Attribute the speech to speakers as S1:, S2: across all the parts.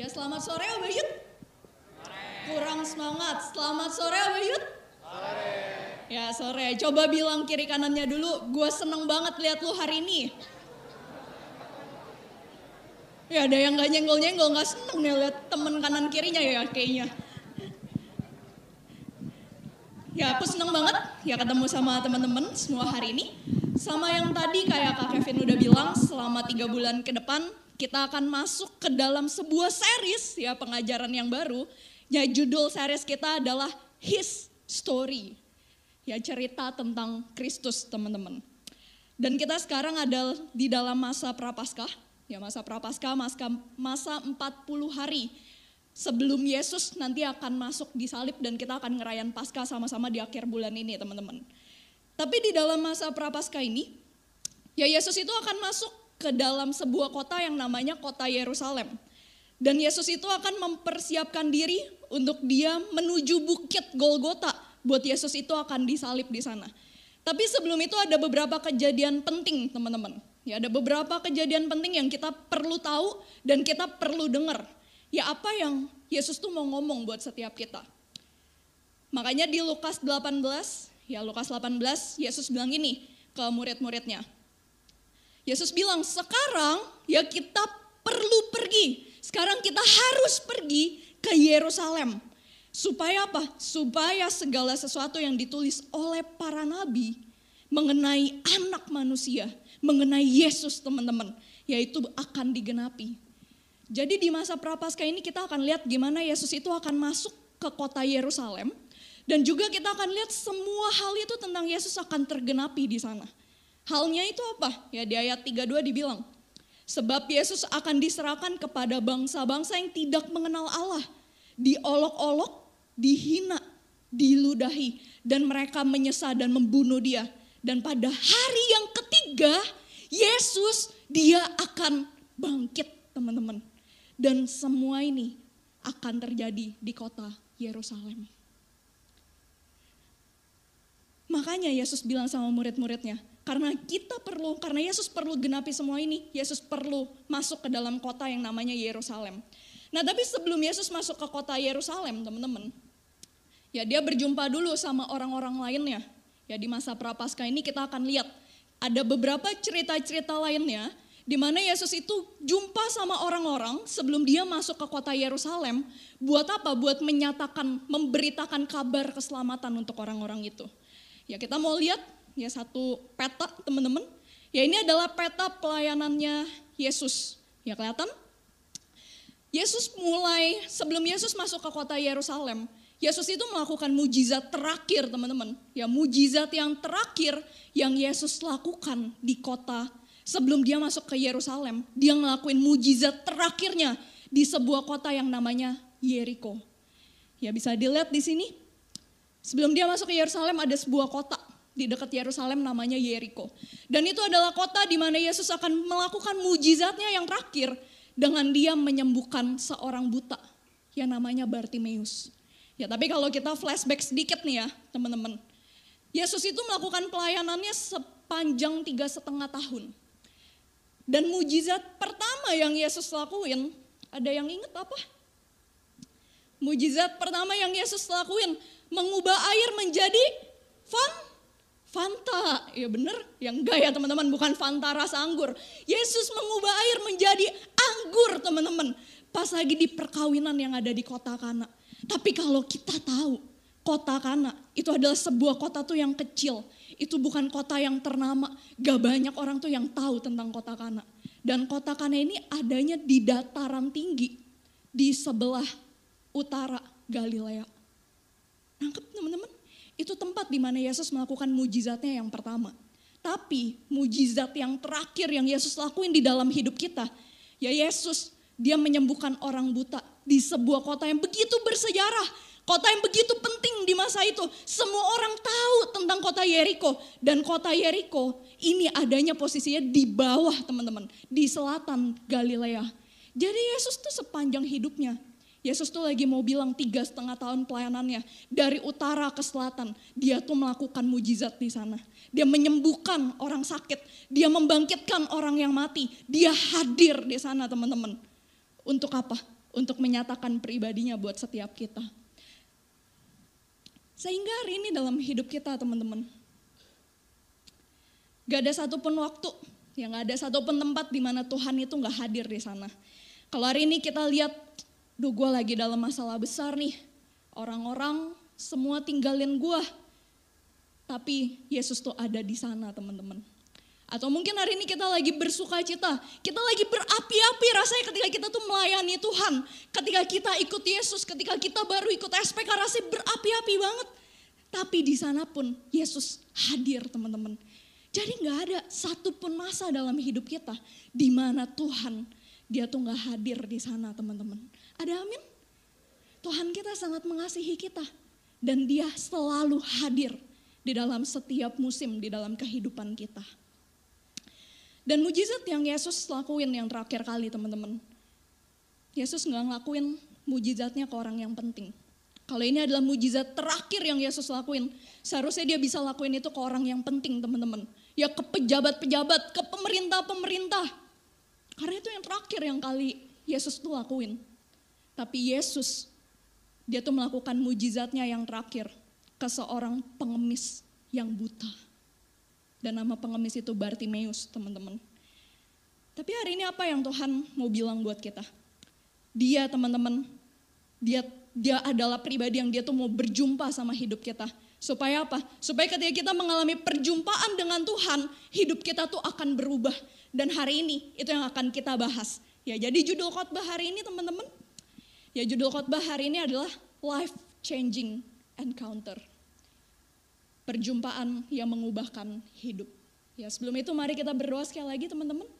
S1: Ya selamat sore Abayut. Kurang semangat. Selamat sore Abayut. Sore. Ya sore. Coba bilang kiri kanannya dulu. Gue seneng banget lihat lu hari ini. Ya ada yang gak nyenggol-nyenggol, gak seneng nih lihat temen kanan kirinya ya kayaknya. Ya aku seneng banget ya ketemu sama teman-teman semua hari ini. Sama yang tadi kayak Kak Kevin udah bilang selama tiga bulan ke depan kita akan masuk ke dalam sebuah series ya pengajaran yang baru. Ya judul series kita adalah His Story. Ya cerita tentang Kristus teman-teman. Dan kita sekarang ada di dalam masa prapaskah. Ya masa prapaskah, masa, masa 40 hari sebelum Yesus nanti akan masuk di salib dan kita akan ngerayain Paskah sama-sama di akhir bulan ini teman-teman. Tapi di dalam masa prapaskah ini, ya Yesus itu akan masuk ke dalam sebuah kota yang namanya kota Yerusalem. Dan Yesus itu akan mempersiapkan diri untuk dia menuju bukit Golgota. Buat Yesus itu akan disalib di sana. Tapi sebelum itu ada beberapa kejadian penting teman-teman. Ya ada beberapa kejadian penting yang kita perlu tahu dan kita perlu dengar. Ya apa yang Yesus tuh mau ngomong buat setiap kita. Makanya di Lukas 18, ya Lukas 18, Yesus bilang ini ke murid-muridnya. Yesus bilang, sekarang ya kita perlu pergi. Sekarang kita harus pergi ke Yerusalem. Supaya apa? Supaya segala sesuatu yang ditulis oleh para nabi mengenai anak manusia mengenai Yesus teman-teman, yaitu akan digenapi. Jadi di masa prapaskah ini kita akan lihat gimana Yesus itu akan masuk ke kota Yerusalem dan juga kita akan lihat semua hal itu tentang Yesus akan tergenapi di sana. Halnya itu apa? Ya di ayat 32 dibilang, sebab Yesus akan diserahkan kepada bangsa-bangsa yang tidak mengenal Allah, diolok-olok, dihina, diludahi, dan mereka menyesal dan membunuh dia. Dan pada hari yang ketiga, Yesus dia akan bangkit teman-teman. Dan semua ini akan terjadi di kota Yerusalem. Makanya Yesus bilang sama murid-muridnya, karena kita perlu, karena Yesus perlu genapi semua ini, Yesus perlu masuk ke dalam kota yang namanya Yerusalem. Nah tapi sebelum Yesus masuk ke kota Yerusalem teman-teman, ya dia berjumpa dulu sama orang-orang lainnya Ya di masa prapaskah ini kita akan lihat ada beberapa cerita-cerita lainnya di mana Yesus itu jumpa sama orang-orang sebelum dia masuk ke kota Yerusalem. Buat apa? Buat menyatakan, memberitakan kabar keselamatan untuk orang-orang itu. Ya kita mau lihat ya satu peta teman-teman. Ya ini adalah peta pelayanannya Yesus. Ya kelihatan? Yesus mulai sebelum Yesus masuk ke kota Yerusalem, Yesus itu melakukan mujizat terakhir teman-teman. Ya mujizat yang terakhir yang Yesus lakukan di kota sebelum dia masuk ke Yerusalem. Dia ngelakuin mujizat terakhirnya di sebuah kota yang namanya Yeriko. Ya bisa dilihat di sini. Sebelum dia masuk ke Yerusalem ada sebuah kota di dekat Yerusalem namanya Yeriko. Dan itu adalah kota di mana Yesus akan melakukan mujizatnya yang terakhir dengan dia menyembuhkan seorang buta yang namanya Bartimeus. Ya tapi kalau kita flashback sedikit nih ya teman-teman. Yesus itu melakukan pelayanannya sepanjang tiga setengah tahun. Dan mujizat pertama yang Yesus lakuin, ada yang inget apa? Mujizat pertama yang Yesus lakuin, mengubah air menjadi fan, Fanta. Ya bener, yang enggak ya teman-teman, bukan Fanta rasa anggur. Yesus mengubah air menjadi anggur teman-teman. Pas lagi di perkawinan yang ada di kota Kana. Tapi kalau kita tahu kota Kana itu adalah sebuah kota tuh yang kecil. Itu bukan kota yang ternama. Gak banyak orang tuh yang tahu tentang kota Kana. Dan kota Kana ini adanya di dataran tinggi. Di sebelah utara Galilea. Nangkep teman-teman? Itu tempat di mana Yesus melakukan mujizatnya yang pertama. Tapi mujizat yang terakhir yang Yesus lakuin di dalam hidup kita. Ya Yesus, dia menyembuhkan orang buta di sebuah kota yang begitu bersejarah. Kota yang begitu penting di masa itu. Semua orang tahu tentang kota Yeriko. Dan kota Yeriko ini adanya posisinya di bawah teman-teman. Di selatan Galilea. Jadi Yesus tuh sepanjang hidupnya. Yesus tuh lagi mau bilang tiga setengah tahun pelayanannya. Dari utara ke selatan. Dia tuh melakukan mujizat di sana. Dia menyembuhkan orang sakit. Dia membangkitkan orang yang mati. Dia hadir di sana teman-teman. Untuk apa? untuk menyatakan pribadinya buat setiap kita. Sehingga hari ini dalam hidup kita teman-teman, gak ada satupun waktu, ya gak ada satupun tempat di mana Tuhan itu gak hadir di sana. Kalau hari ini kita lihat, duh gue lagi dalam masalah besar nih, orang-orang semua tinggalin gue, tapi Yesus tuh ada di sana teman-teman. Atau mungkin hari ini kita lagi bersuka cita, kita lagi berapi-api rasanya ketika kita tuh melayani Tuhan. Ketika kita ikut Yesus, ketika kita baru ikut SPK rasanya berapi-api banget. Tapi di sana pun Yesus hadir teman-teman. Jadi nggak ada satupun masa dalam hidup kita di mana Tuhan dia tuh nggak hadir di sana teman-teman. Ada amin? Tuhan kita sangat mengasihi kita dan dia selalu hadir di dalam setiap musim di dalam kehidupan kita. Dan mujizat yang Yesus lakuin yang terakhir kali teman-teman. Yesus nggak ngelakuin mujizatnya ke orang yang penting. Kalau ini adalah mujizat terakhir yang Yesus lakuin, seharusnya dia bisa lakuin itu ke orang yang penting teman-teman. Ya ke pejabat-pejabat, ke pemerintah-pemerintah. Karena itu yang terakhir yang kali Yesus tuh lakuin. Tapi Yesus, dia tuh melakukan mujizatnya yang terakhir ke seorang pengemis yang buta. Dan nama pengemis itu Bartimeus, teman-teman. Tapi hari ini apa yang Tuhan mau bilang buat kita? Dia, teman-teman, dia dia adalah pribadi yang dia tuh mau berjumpa sama hidup kita. Supaya apa? Supaya ketika kita mengalami perjumpaan dengan Tuhan, hidup kita tuh akan berubah. Dan hari ini itu yang akan kita bahas. Ya, jadi judul khotbah hari ini teman-teman. Ya, judul khotbah hari ini adalah life changing encounter perjumpaan yang mengubahkan hidup. Ya, sebelum itu mari kita berdoa sekali lagi teman-teman.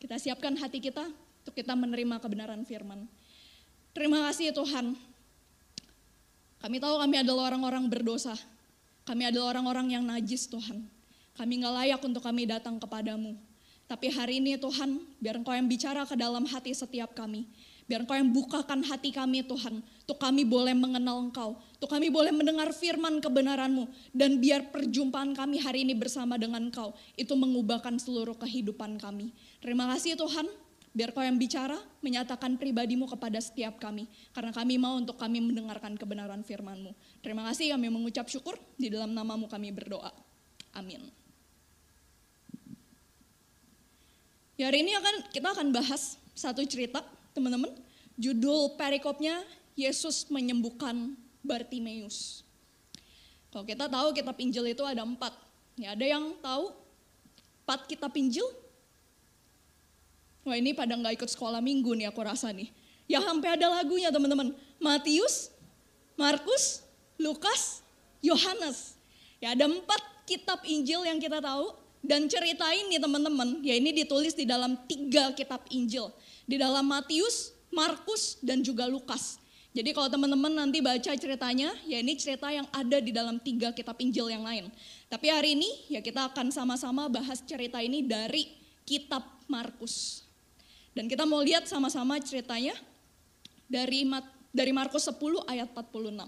S1: Kita siapkan hati kita untuk kita menerima kebenaran firman. Terima kasih ya Tuhan. Kami tahu kami adalah orang-orang berdosa. Kami adalah orang-orang yang najis Tuhan. Kami nggak layak untuk kami datang kepadamu. Tapi hari ini Tuhan, biar Engkau yang bicara ke dalam hati setiap kami. Biar Engkau yang bukakan hati kami Tuhan. Untuk kami boleh mengenal Engkau. Untuk kami boleh mendengar firman kebenaranmu. Dan biar perjumpaan kami hari ini bersama dengan Engkau. Itu mengubahkan seluruh kehidupan kami. Terima kasih Tuhan. Biar kau yang bicara, menyatakan pribadimu kepada setiap kami. Karena kami mau untuk kami mendengarkan kebenaran firmanmu. Terima kasih kami mengucap syukur. Di dalam namamu kami berdoa. Amin. Ya hari ini akan kita akan bahas satu cerita teman-teman. Judul perikopnya Yesus menyembuhkan Bartimeus. Kalau kita tahu kitab Injil itu ada empat. Ya, ada yang tahu empat kitab Injil? Wah ini pada nggak ikut sekolah minggu nih aku rasa nih. Ya sampai ada lagunya teman-teman. Matius, Markus, Lukas, Yohanes. Ya ada empat kitab Injil yang kita tahu. Dan cerita ini teman-teman, ya ini ditulis di dalam tiga kitab Injil. Di dalam Matius, Markus, dan juga Lukas. Jadi kalau teman-teman nanti baca ceritanya, ya ini cerita yang ada di dalam tiga kitab Injil yang lain. Tapi hari ini ya kita akan sama-sama bahas cerita ini dari kitab Markus. Dan kita mau lihat sama-sama ceritanya dari dari Markus 10 ayat 46.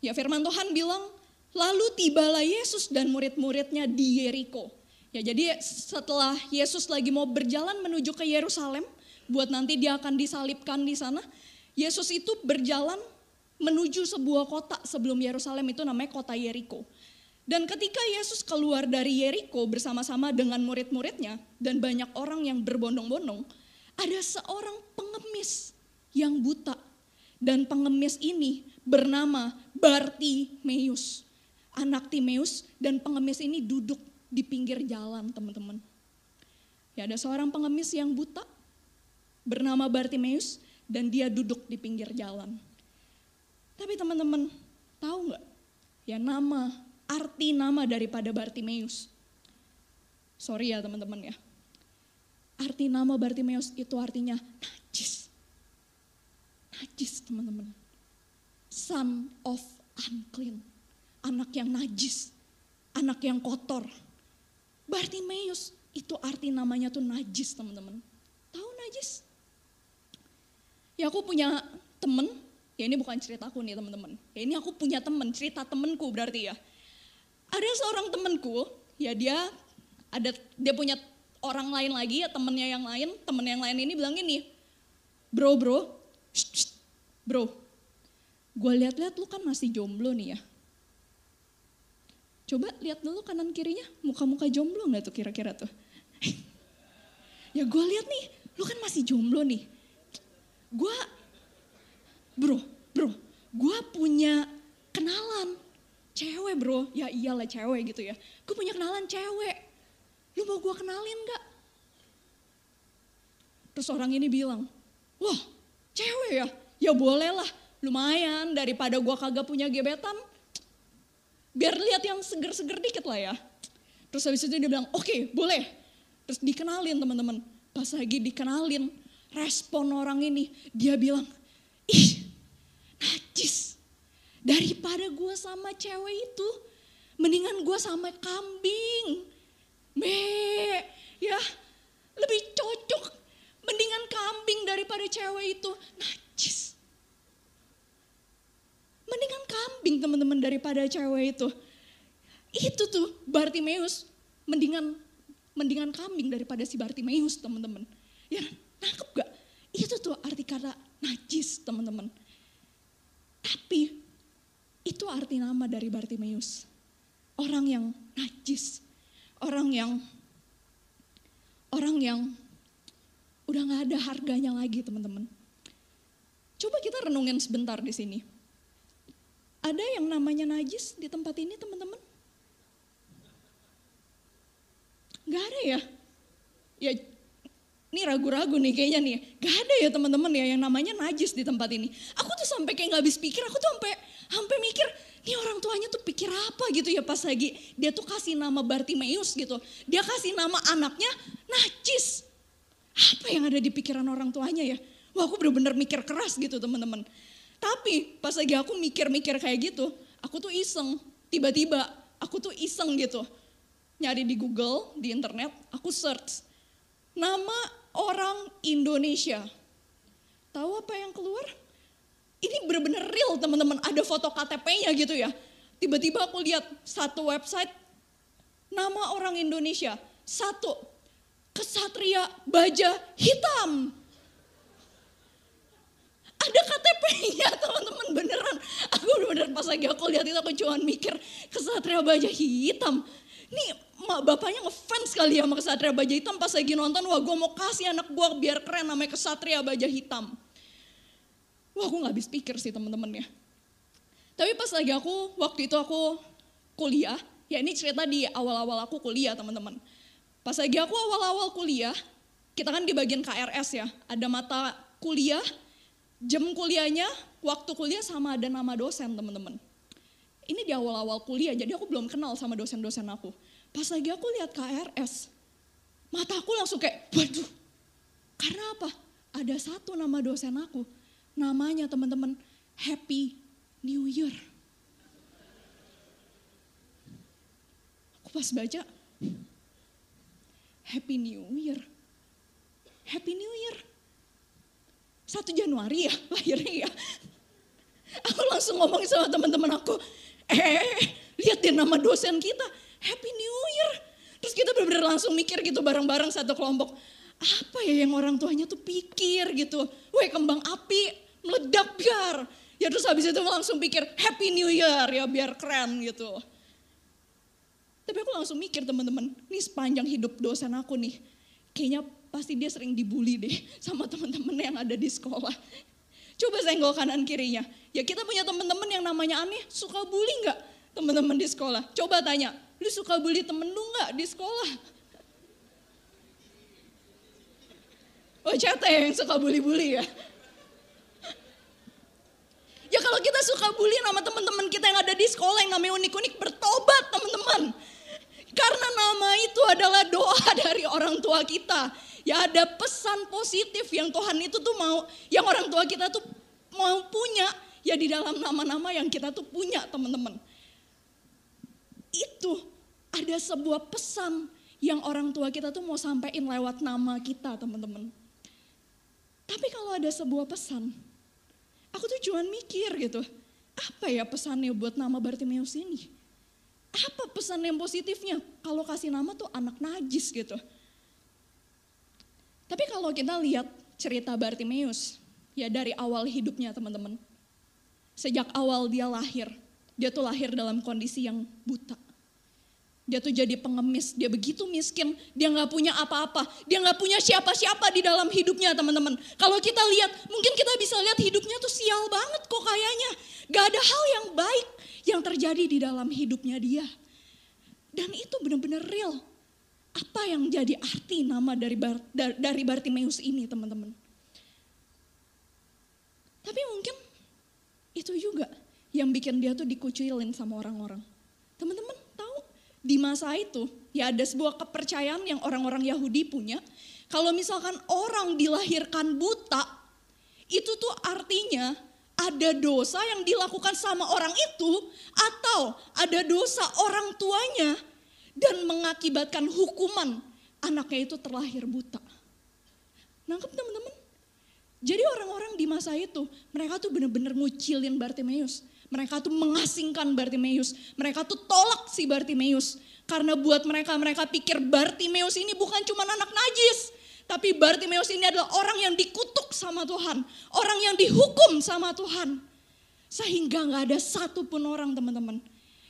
S1: Ya firman Tuhan bilang, lalu tibalah Yesus dan murid-muridnya di Yeriko. Ya jadi setelah Yesus lagi mau berjalan menuju ke Yerusalem, buat nanti dia akan disalibkan di sana, Yesus itu berjalan menuju sebuah kota sebelum Yerusalem itu namanya kota Yeriko. Dan ketika Yesus keluar dari Yeriko bersama-sama dengan murid-muridnya dan banyak orang yang berbondong-bondong, ada seorang pengemis yang buta. Dan pengemis ini bernama Bartimeus. Anak Timeus dan pengemis ini duduk di pinggir jalan teman-teman. Ya ada seorang pengemis yang buta bernama Bartimeus dan dia duduk di pinggir jalan. Tapi teman-teman tahu nggak ya nama arti nama daripada Bartimeus? Sorry ya teman-teman ya. Arti nama Bartimeus itu artinya najis. Najis teman-teman. Son of unclean. Anak yang najis. Anak yang kotor Bartimeus itu arti namanya tuh najis teman-teman. Tahu najis? Ya aku punya temen, ya ini bukan ceritaku nih teman-teman. Ya ini aku punya temen, cerita temenku berarti ya. Ada seorang temenku, ya dia ada dia punya orang lain lagi ya temennya yang lain, temen yang lain ini bilang gini, bro bro, shh, shh, bro, gue lihat-lihat lu kan masih jomblo nih ya. Coba lihat dulu kanan kirinya, muka-muka jomblo nggak tuh kira-kira tuh? ya gue lihat nih, lu kan masih jomblo nih. Gue, bro, bro, gue punya kenalan cewek bro, ya iyalah cewek gitu ya. Gue punya kenalan cewek, lu mau gue kenalin gak? Terus orang ini bilang, wah cewek ya, ya boleh lah, lumayan daripada gue kagak punya gebetan, biar lihat yang seger-seger dikit lah ya. Terus habis itu dia bilang, oke okay, boleh. Terus dikenalin teman-teman. Pas lagi dikenalin, respon orang ini, dia bilang, ih najis. Daripada gue sama cewek itu, mendingan gue sama kambing. Me, ya lebih cocok. Mendingan kambing daripada cewek itu. Najis. Mendingan kambing teman-teman daripada cewek itu. Itu tuh Bartimeus mendingan mendingan kambing daripada si Bartimeus teman-teman. Ya nangkep gak? Itu tuh arti kata najis teman-teman. Tapi itu arti nama dari Bartimeus. Orang yang najis. Orang yang orang yang udah gak ada harganya lagi teman-teman. Coba kita renungin sebentar di sini. Ada yang namanya najis di tempat ini teman-teman? Gak ada ya? Ya ini ragu-ragu nih kayaknya nih. Gak ada ya teman-teman ya yang namanya najis di tempat ini. Aku tuh sampai kayak gak habis pikir, aku tuh sampai sampai mikir, nih orang tuanya tuh pikir apa gitu ya pas lagi dia tuh kasih nama Bartimeus gitu. Dia kasih nama anaknya najis. Apa yang ada di pikiran orang tuanya ya? Wah aku bener-bener mikir keras gitu teman-teman. Tapi pas lagi aku mikir-mikir kayak gitu, aku tuh iseng. Tiba-tiba aku tuh iseng gitu. Nyari di Google, di internet, aku search. Nama orang Indonesia. Tahu apa yang keluar? Ini bener-bener real teman-teman, ada foto KTP-nya gitu ya. Tiba-tiba aku lihat satu website, nama orang Indonesia. Satu, Kesatria Baja Hitam ada KTP-nya teman-teman beneran. Aku bener-bener pas lagi aku lihat itu aku cuma mikir kesatria baja hitam. Nih mak bapaknya ngefans kali ya sama kesatria baja hitam pas lagi nonton wah gue mau kasih anak gue biar keren namanya kesatria baja hitam. Wah aku gak habis pikir sih teman-teman ya. Tapi pas lagi aku waktu itu aku kuliah, ya ini cerita di awal-awal aku kuliah teman-teman. Pas lagi aku awal-awal kuliah, kita kan di bagian KRS ya, ada mata kuliah jam kuliahnya, waktu kuliah sama ada nama dosen teman-teman. Ini di awal-awal kuliah, jadi aku belum kenal sama dosen-dosen aku. Pas lagi aku lihat KRS, mata aku langsung kayak, waduh, karena apa? Ada satu nama dosen aku, namanya teman-teman Happy New Year. Aku pas baca, Happy New Year. Happy New Year. 1 Januari ya lahirnya ya. Aku langsung ngomong sama teman-teman aku, eh lihat deh nama dosen kita, Happy New Year. Terus kita benar-benar langsung mikir gitu bareng-bareng satu kelompok. Apa ya yang orang tuanya tuh pikir gitu. Weh kembang api meledak biar. Ya terus habis itu langsung pikir Happy New Year ya biar keren gitu. Tapi aku langsung mikir teman-teman, ini sepanjang hidup dosen aku nih. Kayaknya pasti dia sering dibully deh sama teman-teman yang ada di sekolah. Coba senggol kanan kirinya. Ya kita punya teman-teman yang namanya aneh, suka bully nggak teman-teman di sekolah? Coba tanya, lu suka bully temen lu nggak di sekolah? Oh cete yang suka bully-bully ya. Ya kalau kita suka bully nama teman-teman kita yang ada di sekolah yang namanya unik-unik bertobat teman-teman. Karena nama itu adalah doa dari orang tua kita Ya ada pesan positif yang Tuhan itu tuh mau, yang orang tua kita tuh mau punya, ya di dalam nama-nama yang kita tuh punya teman-teman. Itu ada sebuah pesan yang orang tua kita tuh mau sampaikan lewat nama kita teman-teman. Tapi kalau ada sebuah pesan, aku tuh cuma mikir gitu, apa ya pesannya buat nama Bartimeus ini? Apa pesan yang positifnya? Kalau kasih nama tuh anak najis gitu. Tapi kalau kita lihat cerita Bartimeus, ya dari awal hidupnya teman-teman. Sejak awal dia lahir, dia tuh lahir dalam kondisi yang buta. Dia tuh jadi pengemis, dia begitu miskin, dia nggak punya apa-apa, dia nggak punya siapa-siapa di dalam hidupnya teman-teman. Kalau kita lihat, mungkin kita bisa lihat hidupnya tuh sial banget kok kayaknya. Gak ada hal yang baik yang terjadi di dalam hidupnya dia. Dan itu benar-benar real. Apa yang jadi arti nama dari Bar, dari Bartimeus ini teman-teman? Tapi mungkin itu juga yang bikin dia tuh dikucilin sama orang-orang. Teman-teman, di masa itu ya ada sebuah kepercayaan yang orang-orang Yahudi punya. Kalau misalkan orang dilahirkan buta, itu tuh artinya ada dosa yang dilakukan sama orang itu atau ada dosa orang tuanya dan mengakibatkan hukuman anaknya itu terlahir buta. Nangkep teman-teman? Jadi orang-orang di masa itu mereka tuh bener-bener ngucilin Bartimeus. Mereka tuh mengasingkan Bartimeus. Mereka tuh tolak si Bartimeus. Karena buat mereka, mereka pikir Bartimeus ini bukan cuma anak najis. Tapi Bartimeus ini adalah orang yang dikutuk sama Tuhan. Orang yang dihukum sama Tuhan. Sehingga gak ada satupun orang teman-teman.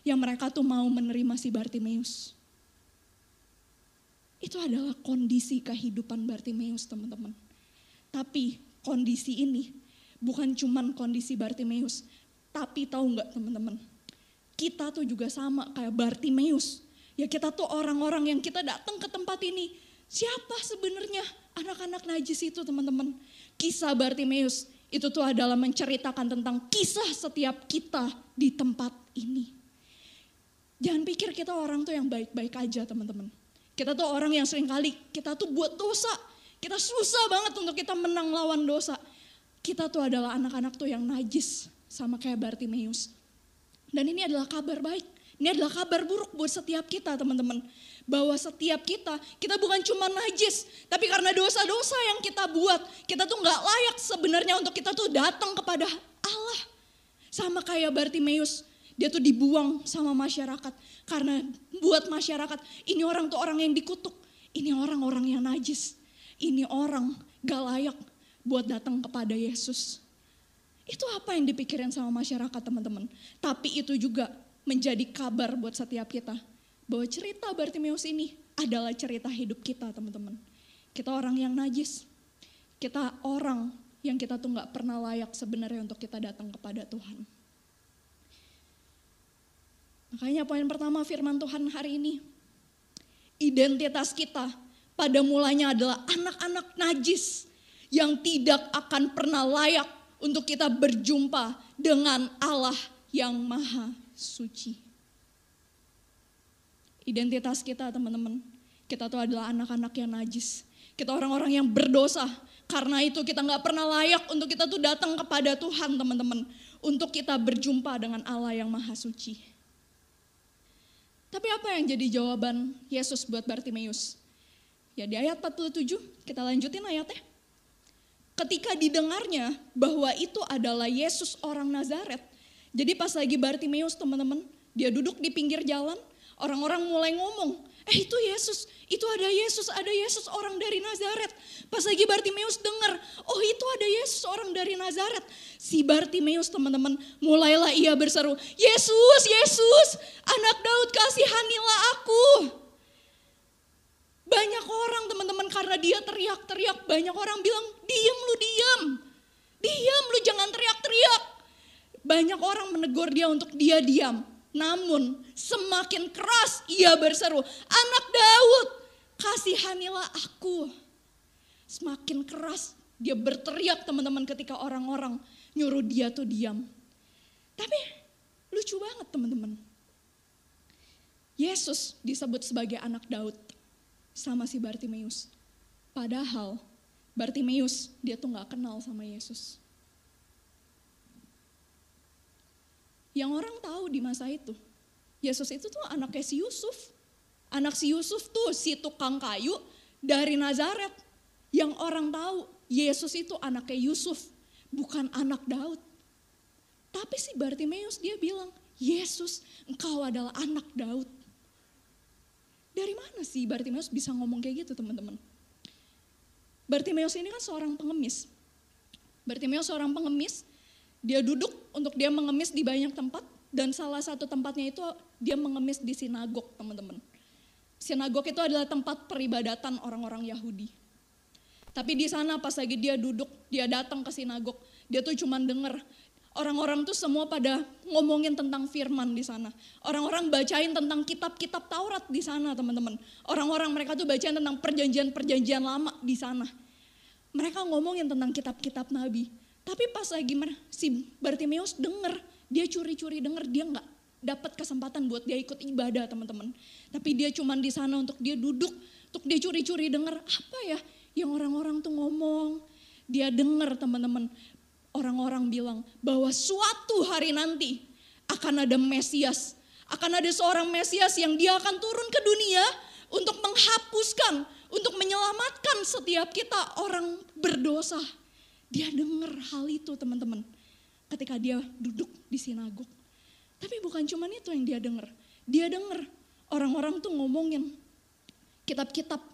S1: Yang mereka tuh mau menerima si Bartimeus. Itu adalah kondisi kehidupan Bartimeus teman-teman. Tapi kondisi ini bukan cuman kondisi Bartimeus, tapi tahu nggak teman-teman, kita tuh juga sama kayak Bartimeus. Ya kita tuh orang-orang yang kita datang ke tempat ini. Siapa sebenarnya anak-anak najis itu teman-teman? Kisah Bartimeus itu tuh adalah menceritakan tentang kisah setiap kita di tempat ini. Jangan pikir kita orang tuh yang baik-baik aja teman-teman. Kita tuh orang yang sering kali kita tuh buat dosa. Kita susah banget untuk kita menang lawan dosa. Kita tuh adalah anak-anak tuh yang najis sama kayak Bartimeus. Dan ini adalah kabar baik. Ini adalah kabar buruk buat setiap kita teman-teman. Bahwa setiap kita, kita bukan cuma najis. Tapi karena dosa-dosa yang kita buat, kita tuh gak layak sebenarnya untuk kita tuh datang kepada Allah. Sama kayak Bartimeus, dia tuh dibuang sama masyarakat. Karena buat masyarakat, ini orang tuh orang yang dikutuk. Ini orang-orang yang najis. Ini orang gak layak buat datang kepada Yesus. Itu apa yang dipikirin sama masyarakat teman-teman. Tapi itu juga menjadi kabar buat setiap kita. Bahwa cerita Bartimeus ini adalah cerita hidup kita teman-teman. Kita orang yang najis. Kita orang yang kita tuh gak pernah layak sebenarnya untuk kita datang kepada Tuhan. Makanya poin pertama firman Tuhan hari ini. Identitas kita pada mulanya adalah anak-anak najis yang tidak akan pernah layak untuk kita berjumpa dengan Allah yang maha suci. Identitas kita teman-teman, kita tuh adalah anak-anak yang najis. Kita orang-orang yang berdosa. Karena itu kita nggak pernah layak untuk kita tuh datang kepada Tuhan teman-teman. Untuk kita berjumpa dengan Allah yang maha suci. Tapi apa yang jadi jawaban Yesus buat Bartimeus? Ya di ayat 47, kita lanjutin ayatnya. Ketika didengarnya bahwa itu adalah Yesus orang Nazaret. Jadi pas lagi Bartimeus teman-teman, dia duduk di pinggir jalan, orang-orang mulai ngomong, eh itu Yesus, itu ada Yesus, ada Yesus orang dari Nazaret. Pas lagi Bartimeus dengar, oh itu ada Yesus orang dari Nazaret. Si Bartimeus teman-teman, mulailah ia berseru, Yesus, Yesus, anak Daud kasihanilah aku. Banyak orang teman-teman karena dia teriak-teriak, banyak orang bilang, diam lu diam. Diam lu jangan teriak-teriak. Banyak orang menegur dia untuk dia diam. Namun semakin keras ia berseru, anak Daud kasihanilah aku. Semakin keras dia berteriak teman-teman ketika orang-orang nyuruh dia tuh diam. Tapi lucu banget teman-teman. Yesus disebut sebagai anak Daud sama si Bartimeus. Padahal Bartimeus dia tuh nggak kenal sama Yesus. Yang orang tahu di masa itu, Yesus itu tuh anaknya si Yusuf. Anak si Yusuf tuh si tukang kayu dari Nazaret. Yang orang tahu Yesus itu anaknya Yusuf, bukan anak Daud. Tapi si Bartimeus dia bilang, Yesus engkau adalah anak Daud. Dari mana sih Bartimeus bisa ngomong kayak gitu teman-teman? Bartimeus ini kan seorang pengemis. Bartimeus seorang pengemis, dia duduk untuk dia mengemis di banyak tempat dan salah satu tempatnya itu dia mengemis di sinagog, teman-teman. Sinagog itu adalah tempat peribadatan orang-orang Yahudi. Tapi di sana pas lagi dia duduk, dia datang ke sinagog, dia tuh cuma denger orang-orang tuh semua pada ngomongin tentang firman di sana. Orang-orang bacain tentang kitab-kitab Taurat di sana, teman-teman. Orang-orang mereka tuh bacain tentang perjanjian-perjanjian lama di sana. Mereka ngomongin tentang kitab-kitab Nabi. Tapi pas lagi si Bartimeus denger, dia curi-curi denger, dia nggak dapat kesempatan buat dia ikut ibadah, teman-teman. Tapi dia cuma di sana untuk dia duduk, untuk dia curi-curi denger apa ya yang orang-orang tuh ngomong. Dia denger teman-teman orang-orang bilang bahwa suatu hari nanti akan ada Mesias. Akan ada seorang Mesias yang dia akan turun ke dunia untuk menghapuskan, untuk menyelamatkan setiap kita orang berdosa. Dia dengar hal itu teman-teman. Ketika dia duduk di sinagog. Tapi bukan cuma itu yang dia dengar. Dia dengar orang-orang tuh ngomongin kitab-kitab.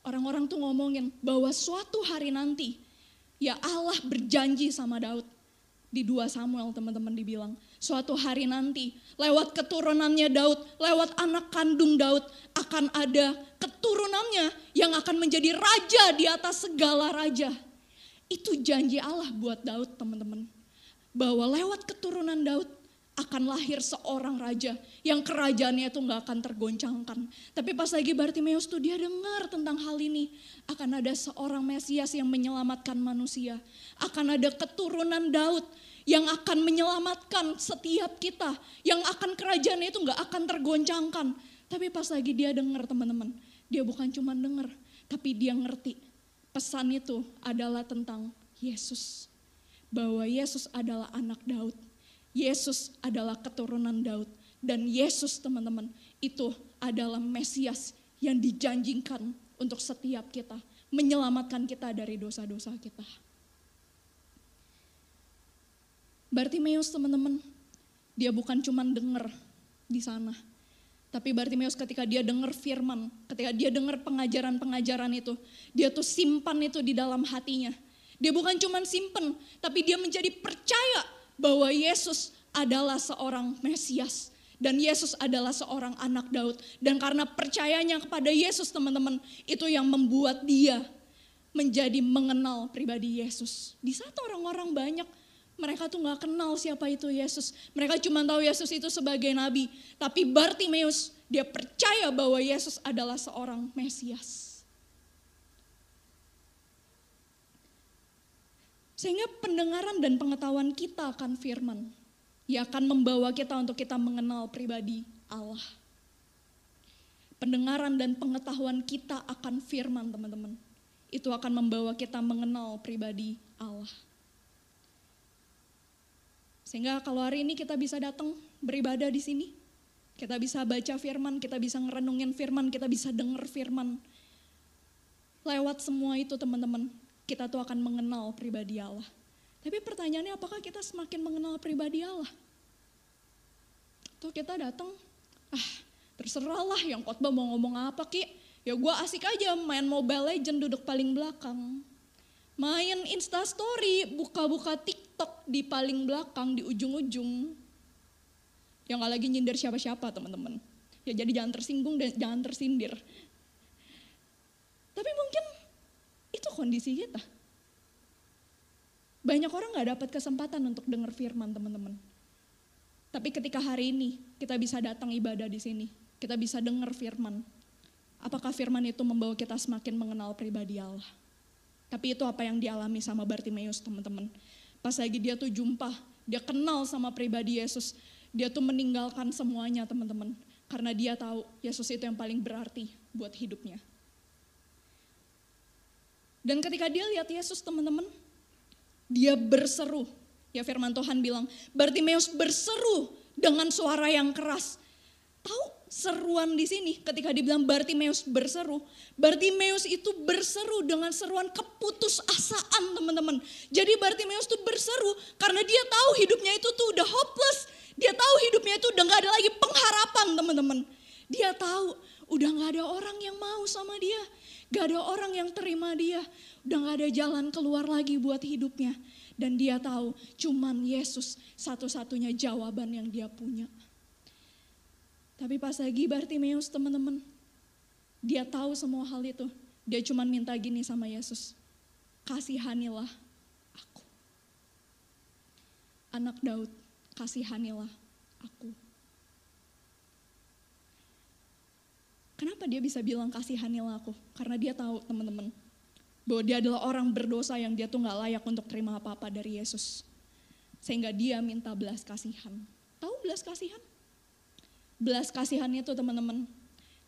S1: Orang-orang tuh ngomongin bahwa suatu hari nanti Ya Allah berjanji sama Daud. Di 2 Samuel teman-teman dibilang. Suatu hari nanti lewat keturunannya Daud, lewat anak kandung Daud akan ada keturunannya yang akan menjadi raja di atas segala raja. Itu janji Allah buat Daud teman-teman. Bahwa lewat keturunan Daud akan lahir seorang raja yang kerajaannya itu nggak akan tergoncangkan. Tapi pas lagi Bartimeus tuh dia dengar tentang hal ini. Akan ada seorang Mesias yang menyelamatkan manusia. Akan ada keturunan Daud yang akan menyelamatkan setiap kita. Yang akan kerajaannya itu nggak akan tergoncangkan. Tapi pas lagi dia dengar teman-teman. Dia bukan cuma dengar, tapi dia ngerti. Pesan itu adalah tentang Yesus. Bahwa Yesus adalah anak Daud Yesus adalah keturunan Daud. Dan Yesus teman-teman itu adalah Mesias yang dijanjikan untuk setiap kita. Menyelamatkan kita dari dosa-dosa kita. Bartimeus teman-teman, dia bukan cuma dengar di sana. Tapi Bartimeus ketika dia dengar firman, ketika dia dengar pengajaran-pengajaran itu, dia tuh simpan itu di dalam hatinya. Dia bukan cuma simpan, tapi dia menjadi percaya bahwa Yesus adalah seorang Mesias dan Yesus adalah seorang anak Daud. Dan karena percayanya kepada Yesus teman-teman, itu yang membuat dia menjadi mengenal pribadi Yesus. Di saat orang-orang banyak, mereka tuh gak kenal siapa itu Yesus. Mereka cuma tahu Yesus itu sebagai nabi. Tapi Bartimeus, dia percaya bahwa Yesus adalah seorang Mesias. Sehingga pendengaran dan pengetahuan kita akan firman. Ya akan membawa kita untuk kita mengenal pribadi Allah. Pendengaran dan pengetahuan kita akan firman teman-teman. Itu akan membawa kita mengenal pribadi Allah. Sehingga kalau hari ini kita bisa datang beribadah di sini, kita bisa baca firman, kita bisa ngerenungin firman, kita bisa dengar firman. Lewat semua itu teman-teman, kita tuh akan mengenal pribadi Allah. Tapi pertanyaannya apakah kita semakin mengenal pribadi Allah? Tuh kita datang, ah terserah lah yang khotbah mau ngomong apa ki. Ya gue asik aja main Mobile Legend duduk paling belakang. Main Insta Story, buka-buka TikTok di paling belakang, di ujung-ujung. Yang gak lagi nyindir siapa-siapa teman-teman. Ya jadi jangan tersinggung dan jangan tersindir. Tapi mungkin itu kondisi kita. Banyak orang gak dapat kesempatan untuk dengar firman teman-teman. Tapi ketika hari ini kita bisa datang ibadah di sini, kita bisa dengar firman. Apakah firman itu membawa kita semakin mengenal pribadi Allah? Tapi itu apa yang dialami sama Bartimeus teman-teman. Pas lagi dia tuh jumpa, dia kenal sama pribadi Yesus. Dia tuh meninggalkan semuanya teman-teman. Karena dia tahu Yesus itu yang paling berarti buat hidupnya. Dan ketika dia lihat Yesus teman-teman, dia berseru. Ya firman Tuhan bilang, Bartimeus berseru dengan suara yang keras. Tahu seruan di sini ketika dibilang Bartimeus berseru. Bartimeus itu berseru dengan seruan keputusasaan teman-teman. Jadi Bartimeus itu berseru karena dia tahu hidupnya itu tuh udah hopeless. Dia tahu hidupnya itu udah gak ada lagi pengharapan teman-teman. Dia tahu udah gak ada orang yang mau sama dia. Gak ada orang yang terima dia. Udah gak ada jalan keluar lagi buat hidupnya. Dan dia tahu cuman Yesus satu-satunya jawaban yang dia punya. Tapi pas lagi Bartimeus teman-teman, dia tahu semua hal itu. Dia cuma minta gini sama Yesus, kasihanilah aku. Anak Daud, kasihanilah aku. Kenapa dia bisa bilang kasihanilah aku? Karena dia tahu teman-teman bahwa dia adalah orang berdosa yang dia tuh nggak layak untuk terima apa-apa dari Yesus. Sehingga dia minta belas kasihan. Tahu belas kasihan? Belas kasihan itu teman-teman,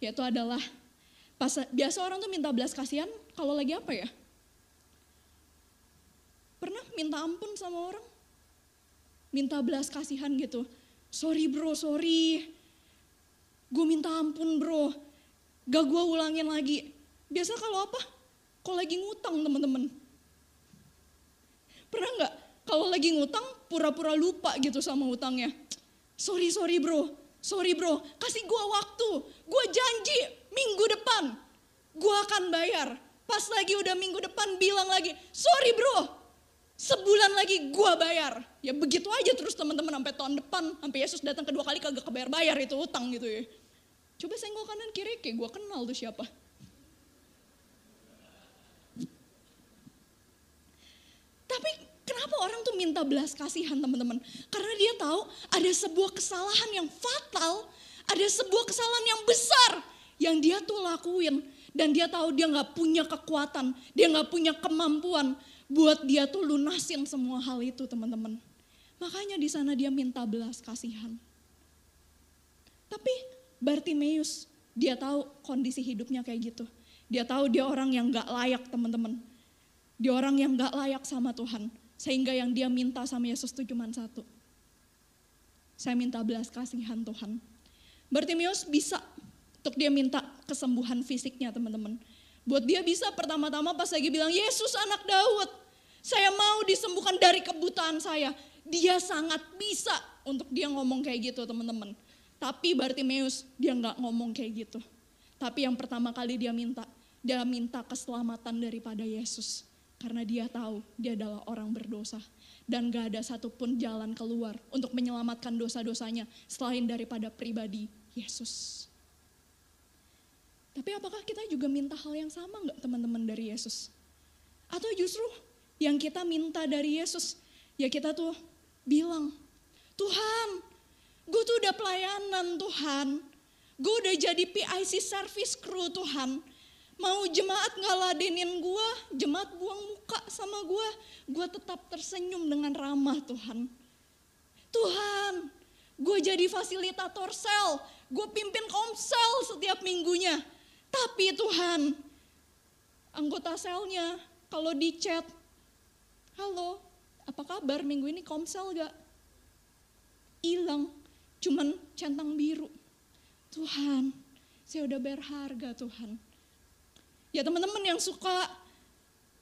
S1: yaitu adalah pas biasa orang tuh minta belas kasihan kalau lagi apa ya? Pernah minta ampun sama orang? Minta belas kasihan gitu. Sorry bro, sorry. Gue minta ampun bro Gak gue ulangin lagi. Biasa kalau apa? Kalau lagi ngutang teman-teman. Pernah nggak? Kalau lagi ngutang pura-pura lupa gitu sama utangnya. Sorry, sorry bro. Sorry bro, kasih gue waktu. Gue janji minggu depan. Gue akan bayar. Pas lagi udah minggu depan bilang lagi, sorry bro, sebulan lagi gue bayar. Ya begitu aja terus teman-teman sampai tahun depan, sampai Yesus datang kedua kali kagak kebayar bayar itu utang gitu ya. Coba senggol kanan kiri kayak gue kenal tuh siapa. Tapi kenapa orang tuh minta belas kasihan teman-teman? Karena dia tahu ada sebuah kesalahan yang fatal, ada sebuah kesalahan yang besar yang dia tuh lakuin. Dan dia tahu dia gak punya kekuatan, dia gak punya kemampuan buat dia tuh lunasin semua hal itu teman-teman. Makanya di sana dia minta belas kasihan. Tapi Bartimeus, dia tahu kondisi hidupnya kayak gitu. Dia tahu dia orang yang gak layak teman-teman. Dia orang yang gak layak sama Tuhan. Sehingga yang dia minta sama Yesus itu cuma satu. Saya minta belas kasihan Tuhan. Bartimeus bisa untuk dia minta kesembuhan fisiknya teman-teman. Buat dia bisa pertama-tama pas lagi bilang, Yesus anak Daud, saya mau disembuhkan dari kebutaan saya. Dia sangat bisa untuk dia ngomong kayak gitu teman-teman. Tapi Bartimeus dia nggak ngomong kayak gitu. Tapi yang pertama kali dia minta, dia minta keselamatan daripada Yesus. Karena dia tahu dia adalah orang berdosa. Dan gak ada satupun jalan keluar untuk menyelamatkan dosa-dosanya selain daripada pribadi Yesus. Tapi apakah kita juga minta hal yang sama nggak teman-teman dari Yesus? Atau justru yang kita minta dari Yesus, ya kita tuh bilang, Tuhan Gue tuh udah pelayanan Tuhan. Gue udah jadi PIC service crew Tuhan. Mau jemaat ngeladenin gue, jemaat buang muka sama gue. Gue tetap tersenyum dengan ramah Tuhan. Tuhan, gue jadi fasilitator sel. Gue pimpin komsel setiap minggunya. Tapi Tuhan, anggota selnya kalau di chat, halo, apa kabar minggu ini komsel gak? Hilang cuman centang biru. Tuhan, saya udah berharga Tuhan. Ya teman-teman yang suka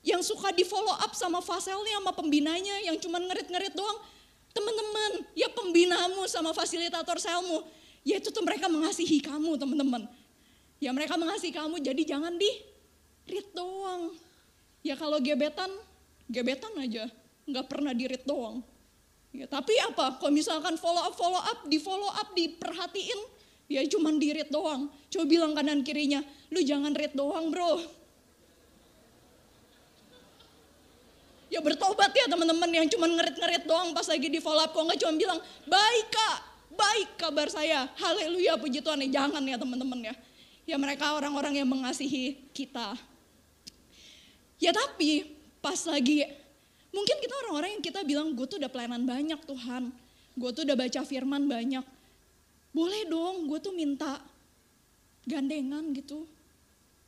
S1: yang suka di follow up sama faselnya sama pembinanya yang cuman ngerit-ngerit doang. Teman-teman, ya pembinamu sama fasilitator selmu, ya itu tuh mereka mengasihi kamu teman-teman. Ya mereka mengasihi kamu jadi jangan di read doang. Ya kalau gebetan, gebetan aja, nggak pernah di read doang. Ya, tapi apa? Kalau misalkan follow up, follow up, di follow up, diperhatiin, ya cuman di read doang. Coba bilang kanan kirinya, lu jangan read doang bro. Ya bertobat ya teman-teman yang cuma ngerit-ngerit doang pas lagi di follow up. Kok nggak cuma bilang, baik kak, baik kabar saya. Haleluya puji Tuhan. Ya, jangan ya teman-teman ya. Ya mereka orang-orang yang mengasihi kita. Ya tapi pas lagi Mungkin kita orang-orang yang kita bilang, gue tuh udah pelayanan banyak Tuhan. Gue tuh udah baca firman banyak. Boleh dong, gue tuh minta gandengan gitu.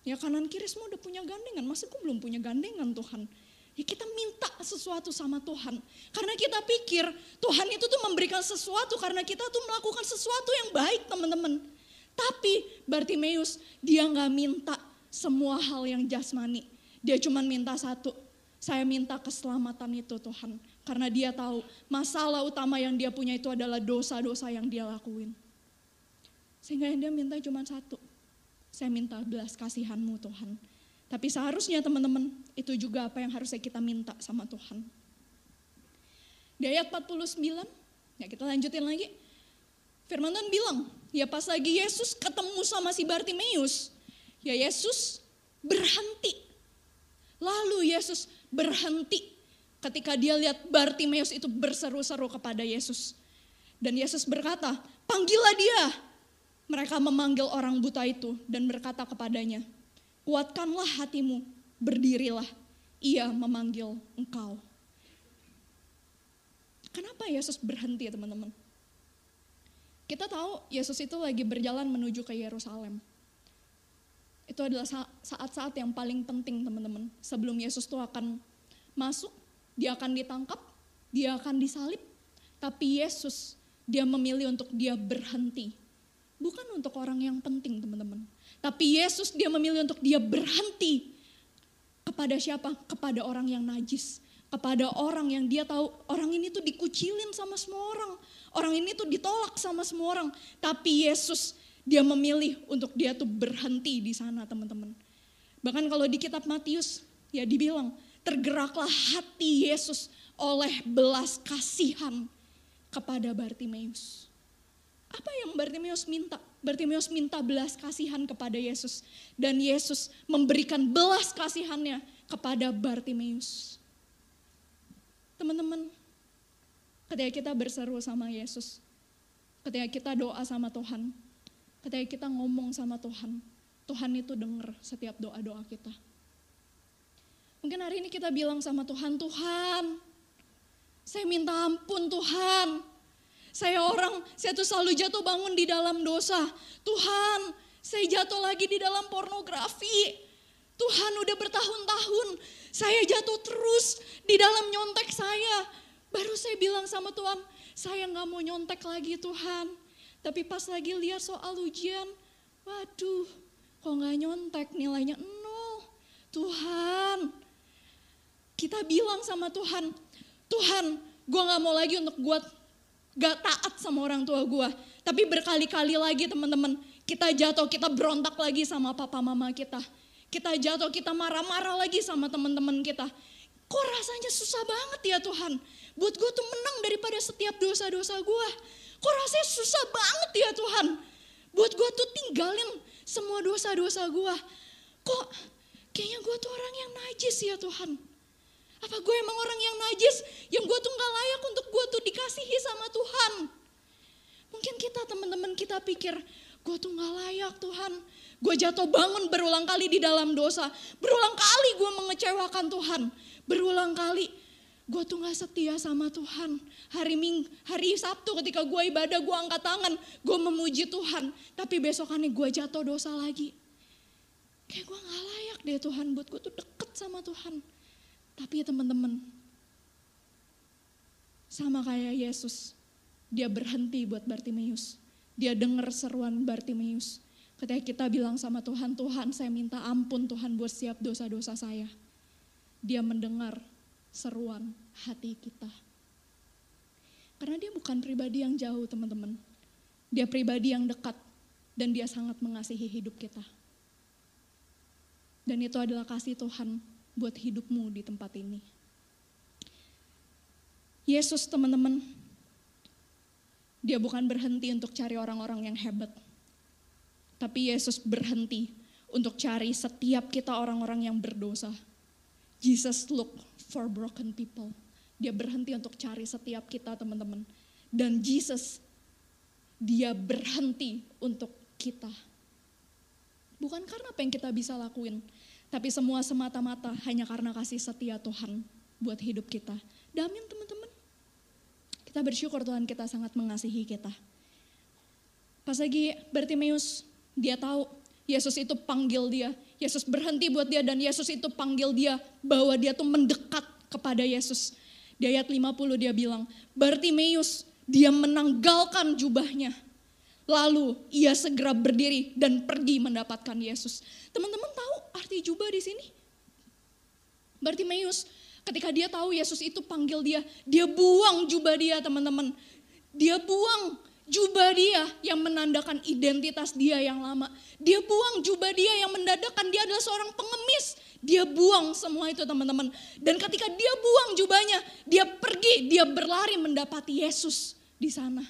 S1: Ya kanan kiri semua udah punya gandengan, masa gue belum punya gandengan Tuhan. Ya kita minta sesuatu sama Tuhan. Karena kita pikir Tuhan itu tuh memberikan sesuatu karena kita tuh melakukan sesuatu yang baik teman-teman. Tapi Bartimeus dia nggak minta semua hal yang jasmani. Dia cuma minta satu, saya minta keselamatan itu Tuhan. Karena dia tahu masalah utama yang dia punya itu adalah dosa-dosa yang dia lakuin. Sehingga dia minta cuma satu. Saya minta belas kasihanmu Tuhan. Tapi seharusnya teman-teman, itu juga apa yang harusnya kita minta sama Tuhan. Di ayat 49, ya kita lanjutin lagi. Firman Tuhan bilang, ya pas lagi Yesus ketemu sama si Bartimeus, ya Yesus berhenti. Lalu Yesus berhenti ketika dia lihat Bartimeus itu berseru-seru kepada Yesus. Dan Yesus berkata, panggillah dia. Mereka memanggil orang buta itu dan berkata kepadanya, kuatkanlah hatimu, berdirilah, ia memanggil engkau. Kenapa Yesus berhenti teman-teman? Kita tahu Yesus itu lagi berjalan menuju ke Yerusalem. Itu adalah saat-saat yang paling penting teman-teman. Sebelum Yesus itu akan masuk, dia akan ditangkap, dia akan disalib. Tapi Yesus, dia memilih untuk dia berhenti. Bukan untuk orang yang penting teman-teman. Tapi Yesus dia memilih untuk dia berhenti kepada siapa? Kepada orang yang najis. Kepada orang yang dia tahu orang ini tuh dikucilin sama semua orang. Orang ini tuh ditolak sama semua orang. Tapi Yesus dia memilih untuk dia tuh berhenti di sana teman-teman. Bahkan kalau di kitab Matius ya dibilang tergeraklah hati Yesus oleh belas kasihan kepada Bartimeus. Apa yang Bartimeus minta? Bartimeus minta belas kasihan kepada Yesus. Dan Yesus memberikan belas kasihannya kepada Bartimeus. Teman-teman, ketika kita berseru sama Yesus, ketika kita doa sama Tuhan, ketika kita ngomong sama Tuhan, Tuhan itu dengar setiap doa-doa kita. Mungkin hari ini kita bilang sama Tuhan, Tuhan, saya minta ampun Tuhan, saya orang, saya tuh selalu jatuh bangun di dalam dosa. Tuhan, saya jatuh lagi di dalam pornografi. Tuhan udah bertahun-tahun, saya jatuh terus di dalam nyontek saya. Baru saya bilang sama Tuhan, saya nggak mau nyontek lagi Tuhan. Tapi pas lagi lihat soal ujian, waduh, kok nggak nyontek nilainya nol. Tuhan, kita bilang sama Tuhan, Tuhan, gue nggak mau lagi untuk buat gak taat sama orang tua gue. Tapi berkali-kali lagi teman-teman, kita jatuh, kita berontak lagi sama papa mama kita. Kita jatuh, kita marah-marah lagi sama teman-teman kita. Kok rasanya susah banget ya Tuhan? Buat gue tuh menang daripada setiap dosa-dosa gue. Kok rasanya susah banget ya Tuhan? Buat gue tuh tinggalin semua dosa-dosa gue. Kok kayaknya gue tuh orang yang najis ya Tuhan? Apa gue emang orang yang najis yang gue tuh gak layak untuk gue tuh dikasihi sama Tuhan. Mungkin kita teman-teman kita pikir gue tuh gak layak Tuhan. Gue jatuh bangun berulang kali di dalam dosa. Berulang kali gue mengecewakan Tuhan. Berulang kali gue tuh gak setia sama Tuhan. Hari Ming, hari Sabtu ketika gue ibadah gue angkat tangan. Gue memuji Tuhan. Tapi besokannya gue jatuh dosa lagi. Kayak gue gak layak deh Tuhan buat gue tuh deket sama Tuhan. Tapi ya teman-teman, sama kayak Yesus, dia berhenti buat Bartimeus. Dia dengar seruan Bartimeus. Ketika kita bilang sama Tuhan, Tuhan saya minta ampun Tuhan buat siap dosa-dosa saya. Dia mendengar seruan hati kita. Karena dia bukan pribadi yang jauh teman-teman. Dia pribadi yang dekat dan dia sangat mengasihi hidup kita. Dan itu adalah kasih Tuhan buat hidupmu di tempat ini. Yesus teman-teman, dia bukan berhenti untuk cari orang-orang yang hebat. Tapi Yesus berhenti untuk cari setiap kita orang-orang yang berdosa. Jesus look for broken people. Dia berhenti untuk cari setiap kita teman-teman. Dan Jesus, dia berhenti untuk kita. Bukan karena apa yang kita bisa lakuin, tapi semua semata-mata hanya karena kasih setia Tuhan buat hidup kita. Damin teman-teman. Kita bersyukur Tuhan kita sangat mengasihi kita. Pas lagi Bartimeus, dia tahu Yesus itu panggil dia. Yesus berhenti buat dia dan Yesus itu panggil dia bahwa dia tuh mendekat kepada Yesus. Di ayat 50 dia bilang, Bartimeus dia menanggalkan jubahnya. Lalu ia segera berdiri dan pergi mendapatkan Yesus. Teman-teman tahu arti jubah di sini? Bartimeus ketika dia tahu Yesus itu panggil dia, dia buang jubah dia teman-teman. Dia buang jubah dia yang menandakan identitas dia yang lama. Dia buang jubah dia yang menandakan dia adalah seorang pengemis. Dia buang semua itu teman-teman. Dan ketika dia buang jubahnya, dia pergi, dia berlari mendapati Yesus di sana.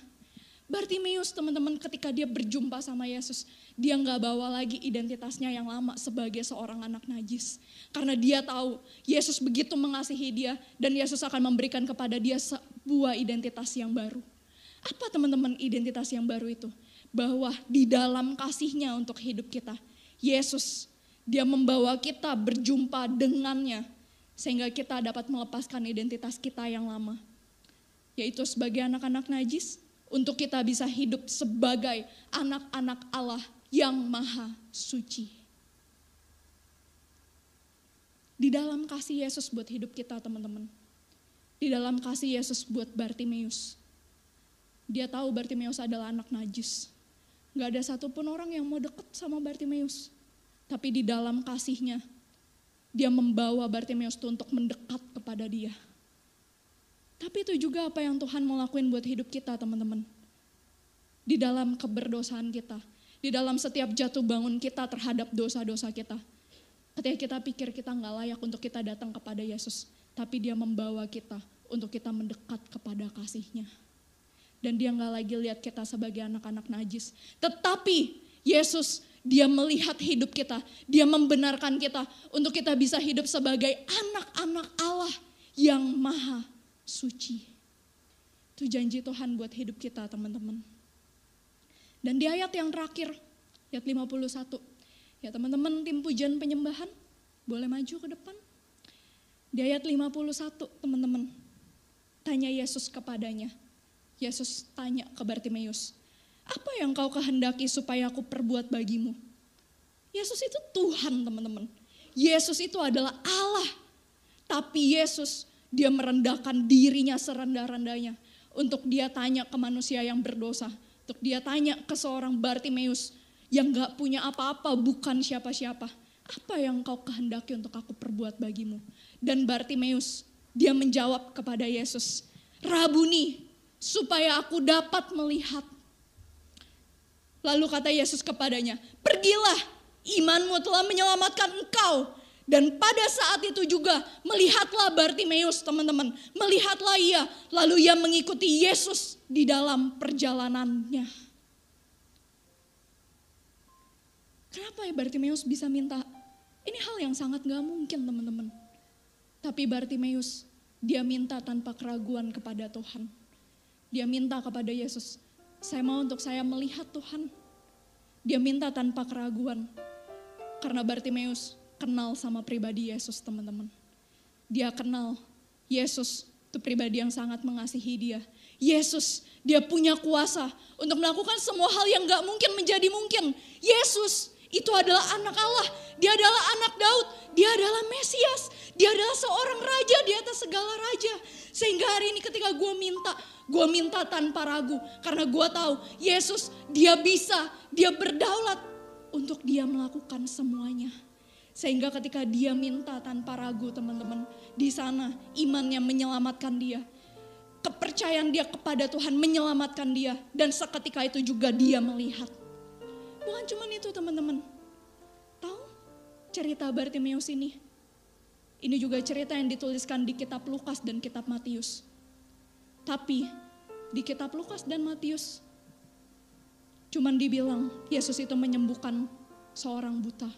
S1: Bartimeus teman-teman ketika dia berjumpa sama Yesus, dia nggak bawa lagi identitasnya yang lama sebagai seorang anak najis. Karena dia tahu Yesus begitu mengasihi dia dan Yesus akan memberikan kepada dia sebuah identitas yang baru. Apa teman-teman identitas yang baru itu? Bahwa di dalam kasihnya untuk hidup kita, Yesus dia membawa kita berjumpa dengannya sehingga kita dapat melepaskan identitas kita yang lama. Yaitu sebagai anak-anak najis, untuk kita bisa hidup sebagai anak-anak Allah yang maha suci. Di dalam kasih Yesus buat hidup kita teman-teman. Di dalam kasih Yesus buat Bartimeus. Dia tahu Bartimeus adalah anak najis. Gak ada satupun orang yang mau deket sama Bartimeus. Tapi di dalam kasihnya, dia membawa Bartimeus untuk mendekat kepada dia tapi itu juga apa yang Tuhan mau lakuin buat hidup kita teman-teman. Di dalam keberdosaan kita. Di dalam setiap jatuh bangun kita terhadap dosa-dosa kita. Ketika kita pikir kita nggak layak untuk kita datang kepada Yesus. Tapi dia membawa kita untuk kita mendekat kepada kasihnya. Dan dia nggak lagi lihat kita sebagai anak-anak najis. Tetapi Yesus dia melihat hidup kita. Dia membenarkan kita untuk kita bisa hidup sebagai anak-anak Allah yang maha suci. Itu janji Tuhan buat hidup kita teman-teman. Dan di ayat yang terakhir, ayat 51. Ya teman-teman tim pujian penyembahan, boleh maju ke depan. Di ayat 51 teman-teman, tanya Yesus kepadanya. Yesus tanya ke Bartimeus, apa yang kau kehendaki supaya aku perbuat bagimu? Yesus itu Tuhan teman-teman. Yesus itu adalah Allah. Tapi Yesus dia merendahkan dirinya serendah-rendahnya untuk dia tanya ke manusia yang berdosa. Untuk dia tanya ke seorang Bartimeus yang gak punya apa-apa, bukan siapa-siapa. Apa yang kau kehendaki untuk aku perbuat bagimu? Dan Bartimeus, dia menjawab kepada Yesus, Rabuni, supaya aku dapat melihat. Lalu kata Yesus kepadanya, pergilah, imanmu telah menyelamatkan engkau. Dan pada saat itu juga melihatlah Bartimeus teman-teman. Melihatlah ia lalu ia mengikuti Yesus di dalam perjalanannya. Kenapa ya Bartimeus bisa minta? Ini hal yang sangat gak mungkin teman-teman. Tapi Bartimeus dia minta tanpa keraguan kepada Tuhan. Dia minta kepada Yesus, saya mau untuk saya melihat Tuhan. Dia minta tanpa keraguan. Karena Bartimeus kenal sama pribadi Yesus teman-teman. Dia kenal Yesus itu pribadi yang sangat mengasihi dia. Yesus, dia punya kuasa untuk melakukan semua hal yang gak mungkin menjadi mungkin. Yesus itu adalah anak Allah, dia adalah anak Daud, dia adalah Mesias, dia adalah seorang raja di atas segala raja. Sehingga hari ini ketika gue minta, gue minta tanpa ragu. Karena gue tahu Yesus dia bisa, dia berdaulat untuk dia melakukan semuanya. Sehingga ketika dia minta tanpa ragu teman-teman, di sana imannya menyelamatkan dia. Kepercayaan dia kepada Tuhan menyelamatkan dia. Dan seketika itu juga dia melihat. Bukan cuma itu teman-teman. Tahu cerita Bartimeus ini? Ini juga cerita yang dituliskan di kitab Lukas dan kitab Matius. Tapi di kitab Lukas dan Matius cuman dibilang Yesus itu menyembuhkan seorang buta.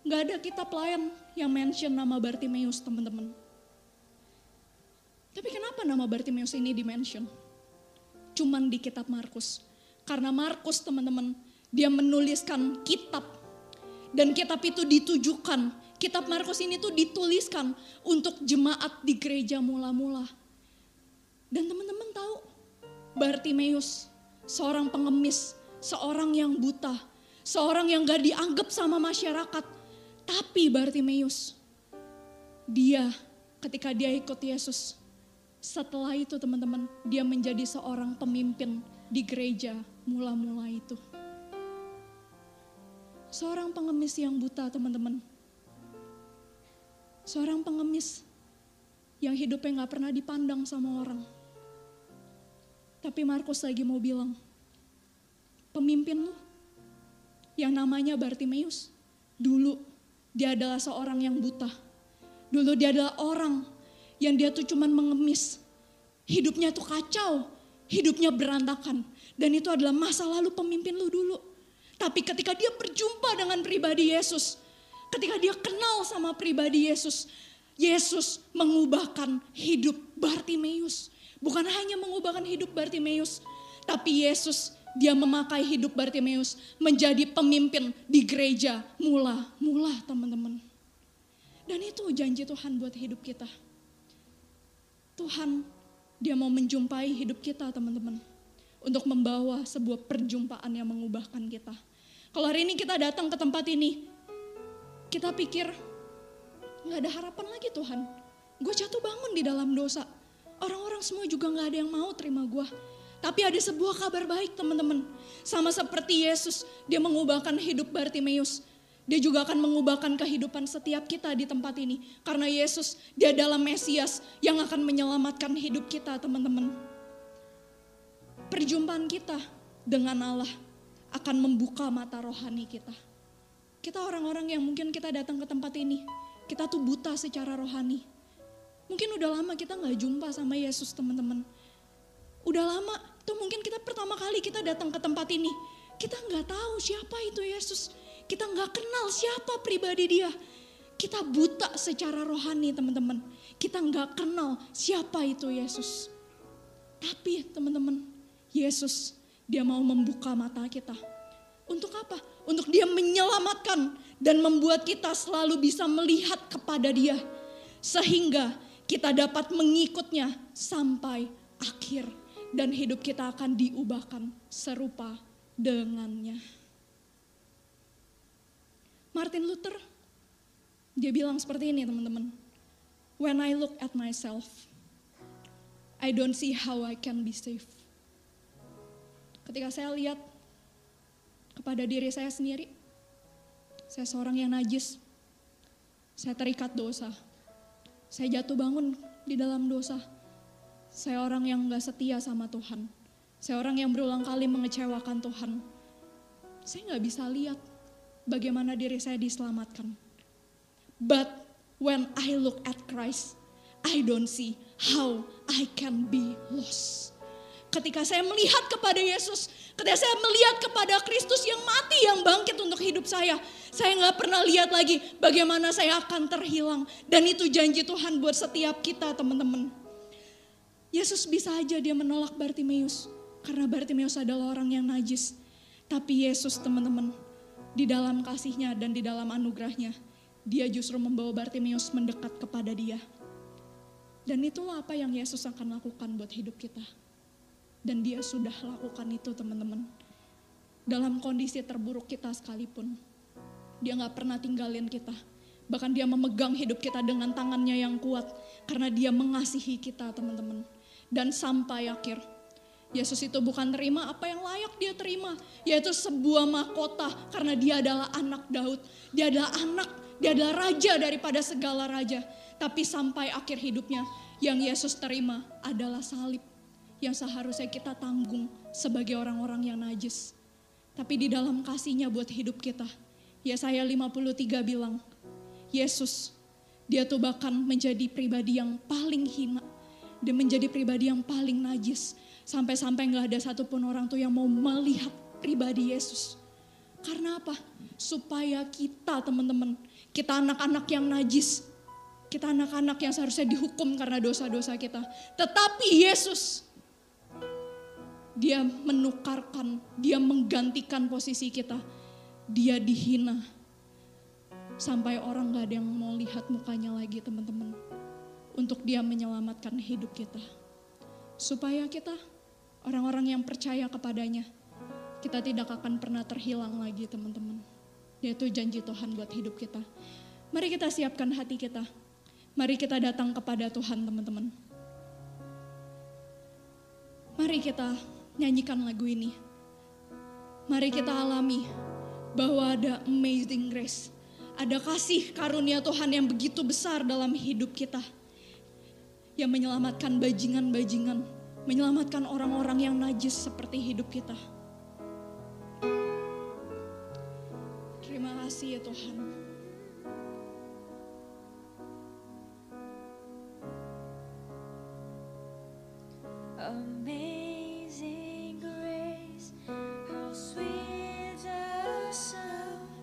S1: Gak ada kitab lain yang mention nama Bartimeus teman-teman. Tapi kenapa nama Bartimeus ini dimention? Cuman di kitab Markus. Karena Markus teman-teman, dia menuliskan kitab. Dan kitab itu ditujukan, kitab Markus ini tuh dituliskan untuk jemaat di gereja mula-mula. Dan teman-teman tahu, Bartimeus, seorang pengemis, seorang yang buta, seorang yang gak dianggap sama masyarakat, tapi Bartimeus, dia ketika dia ikut Yesus, setelah itu teman-teman, dia menjadi seorang pemimpin di gereja mula-mula itu. Seorang pengemis yang buta teman-teman. Seorang pengemis yang hidupnya gak pernah dipandang sama orang. Tapi Markus lagi mau bilang, pemimpin lu yang namanya Bartimeus. Dulu dia adalah seorang yang buta. Dulu dia adalah orang yang dia tuh cuman mengemis. Hidupnya tuh kacau, hidupnya berantakan. Dan itu adalah masa lalu pemimpin lu dulu. Tapi ketika dia berjumpa dengan pribadi Yesus, ketika dia kenal sama pribadi Yesus, Yesus mengubahkan hidup Bartimeus. Bukan hanya mengubahkan hidup Bartimeus, tapi Yesus dia memakai hidup Bartimeus menjadi pemimpin di gereja mula-mula teman-teman. Dan itu janji Tuhan buat hidup kita. Tuhan dia mau menjumpai hidup kita teman-teman. Untuk membawa sebuah perjumpaan yang mengubahkan kita. Kalau hari ini kita datang ke tempat ini, kita pikir nggak ada harapan lagi Tuhan. Gue jatuh bangun di dalam dosa. Orang-orang semua juga nggak ada yang mau terima gue. Tapi ada sebuah kabar baik teman-teman. Sama seperti Yesus, dia mengubahkan hidup Bartimeus. Dia juga akan mengubahkan kehidupan setiap kita di tempat ini. Karena Yesus, dia adalah Mesias yang akan menyelamatkan hidup kita teman-teman. Perjumpaan kita dengan Allah akan membuka mata rohani kita. Kita orang-orang yang mungkin kita datang ke tempat ini, kita tuh buta secara rohani. Mungkin udah lama kita nggak jumpa sama Yesus teman-teman. Udah lama, tuh mungkin kita pertama kali kita datang ke tempat ini. Kita nggak tahu siapa itu Yesus. Kita nggak kenal siapa pribadi dia. Kita buta secara rohani teman-teman. Kita nggak kenal siapa itu Yesus. Tapi teman-teman, Yesus dia mau membuka mata kita. Untuk apa? Untuk dia menyelamatkan dan membuat kita selalu bisa melihat kepada dia. Sehingga kita dapat mengikutnya sampai akhir dan hidup kita akan diubahkan serupa dengannya. Martin Luther dia bilang seperti ini teman-teman. When I look at myself, I don't see how I can be saved. Ketika saya lihat kepada diri saya sendiri, saya seorang yang najis, saya terikat dosa, saya jatuh bangun di dalam dosa, saya orang yang gak setia sama Tuhan. Saya orang yang berulang kali mengecewakan Tuhan. Saya gak bisa lihat bagaimana diri saya diselamatkan. But when I look at Christ, I don't see how I can be lost. Ketika saya melihat kepada Yesus, ketika saya melihat kepada Kristus yang mati, yang bangkit untuk hidup saya, saya nggak pernah lihat lagi bagaimana saya akan terhilang. Dan itu janji Tuhan buat setiap kita teman-teman. Yesus bisa aja dia menolak Bartimeus karena Bartimeus adalah orang yang najis. Tapi Yesus teman-teman di dalam kasihnya dan di dalam anugerahnya dia justru membawa Bartimeus mendekat kepada dia. Dan itulah apa yang Yesus akan lakukan buat hidup kita. Dan dia sudah lakukan itu teman-teman. Dalam kondisi terburuk kita sekalipun. Dia gak pernah tinggalin kita. Bahkan dia memegang hidup kita dengan tangannya yang kuat. Karena dia mengasihi kita teman-teman dan sampai akhir. Yesus itu bukan terima apa yang layak dia terima, yaitu sebuah mahkota karena dia adalah anak Daud. Dia adalah anak, dia adalah raja daripada segala raja. Tapi sampai akhir hidupnya yang Yesus terima adalah salib yang seharusnya kita tanggung sebagai orang-orang yang najis. Tapi di dalam kasihnya buat hidup kita, ya saya 53 bilang, Yesus, dia tuh bahkan menjadi pribadi yang paling hina dia menjadi pribadi yang paling najis. Sampai-sampai gak ada satupun orang tuh yang mau melihat pribadi Yesus. Karena apa? Supaya kita teman-teman, kita anak-anak yang najis. Kita anak-anak yang seharusnya dihukum karena dosa-dosa kita. Tetapi Yesus, dia menukarkan, dia menggantikan posisi kita. Dia dihina. Sampai orang gak ada yang mau lihat mukanya lagi teman-teman untuk dia menyelamatkan hidup kita. Supaya kita orang-orang yang percaya kepadanya, kita tidak akan pernah terhilang lagi teman-teman. Yaitu janji Tuhan buat hidup kita. Mari kita siapkan hati kita. Mari kita datang kepada Tuhan teman-teman. Mari kita nyanyikan lagu ini. Mari kita alami bahwa ada amazing grace. Ada kasih karunia Tuhan yang begitu besar dalam hidup kita yang menyelamatkan bajingan-bajingan, menyelamatkan orang-orang yang najis seperti hidup kita. Terima kasih ya Tuhan.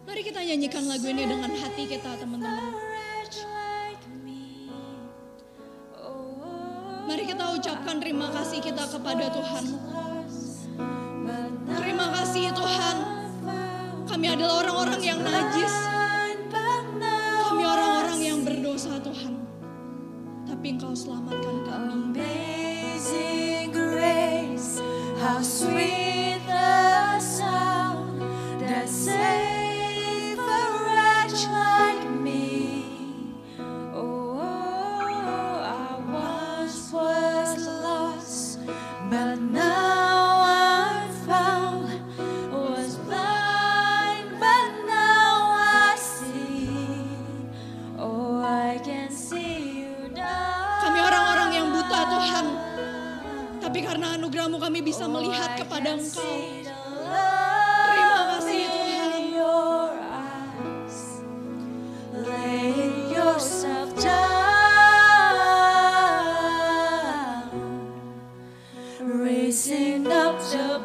S1: Mari kita nyanyikan lagu ini dengan hati kita, teman-teman. Ucapkan terima kasih kita kepada Tuhan. Terima kasih Tuhan. Kami adalah orang-orang yang najis. Kami orang-orang yang berdosa Tuhan. Tapi Engkau selamatkan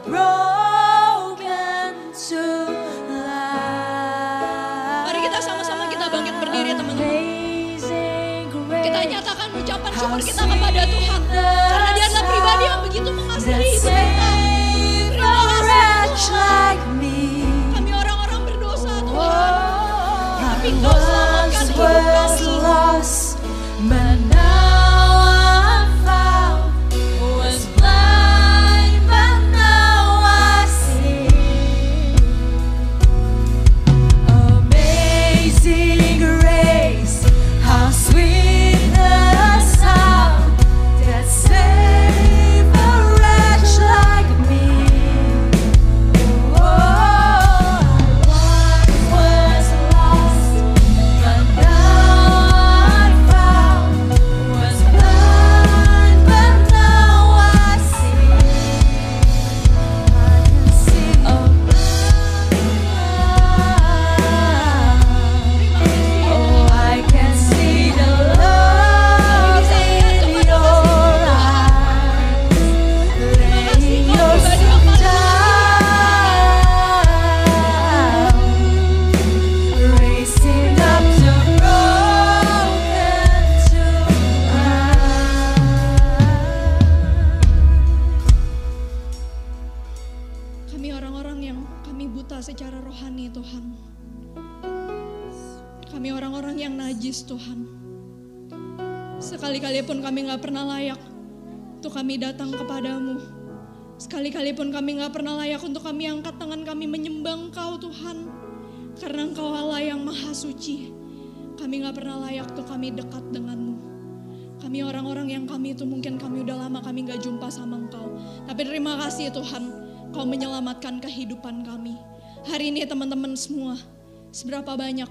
S1: Mari kita sama-sama kita bangkit berdiri teman-teman.
S2: Amazing
S1: Kita nyatakan ucapan syukur kita kepada Tuhan. Karena dia adalah pribadi yang begitu mengasihi hidup angkat tangan kami menyembah Engkau Tuhan. Karena Engkau Allah yang maha suci. Kami gak pernah layak untuk kami dekat denganmu. Kami orang-orang yang kami itu mungkin kami udah lama kami gak jumpa sama Engkau. Tapi terima kasih Tuhan, Kau menyelamatkan kehidupan kami. Hari ini teman-teman semua, seberapa banyak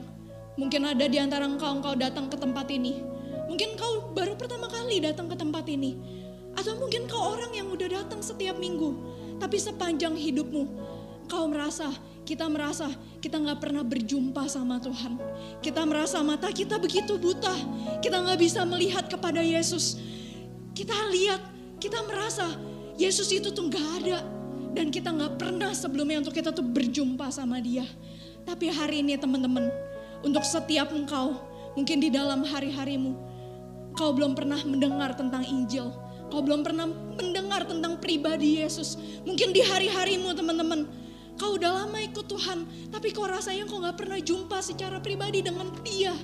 S1: mungkin ada di antara engkau, engkau datang ke tempat ini. Mungkin kau baru pertama kali datang ke tempat ini. Atau mungkin kau orang yang udah datang setiap minggu. Tapi sepanjang hidupmu, kau merasa, kita merasa kita nggak pernah berjumpa sama Tuhan. Kita merasa mata kita begitu buta, kita nggak bisa melihat kepada Yesus. Kita lihat, kita merasa Yesus itu tuh nggak ada dan kita nggak pernah sebelumnya untuk kita tuh berjumpa sama Dia. Tapi hari ini teman-teman, untuk setiap engkau, mungkin di dalam hari-harimu, kau belum pernah mendengar tentang Injil. Kau belum pernah mendengar tentang pribadi Yesus. Mungkin di hari-harimu teman-teman, kau udah lama ikut Tuhan, tapi kau rasanya kau nggak pernah jumpa secara pribadi dengan Dia.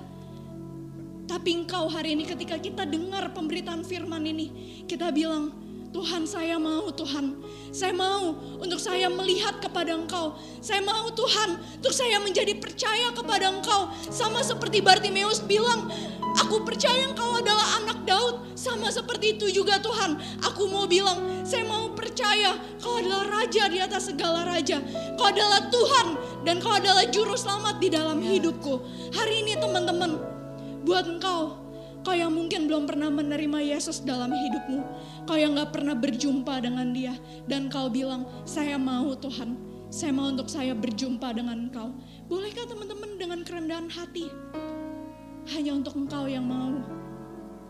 S1: Tapi engkau hari ini ketika kita dengar pemberitaan firman ini, kita bilang, Tuhan saya mau Tuhan, saya mau untuk saya melihat kepada engkau. Saya mau Tuhan untuk saya menjadi percaya kepada engkau. Sama seperti Bartimeus bilang, aku percaya engkau adalah anak Daud. Sama seperti itu juga Tuhan, aku mau bilang, saya mau percaya kau adalah Raja di atas segala Raja. Kau adalah Tuhan dan kau adalah Juru Selamat di dalam hidupku. Hari ini teman-teman, buat engkau, kau yang mungkin belum pernah menerima Yesus dalam hidupmu, kau yang gak pernah berjumpa dengan dia, dan kau bilang, saya mau Tuhan, Saya mau untuk saya berjumpa dengan engkau. Bolehkah teman-teman dengan kerendahan hati? Hanya untuk engkau yang mau.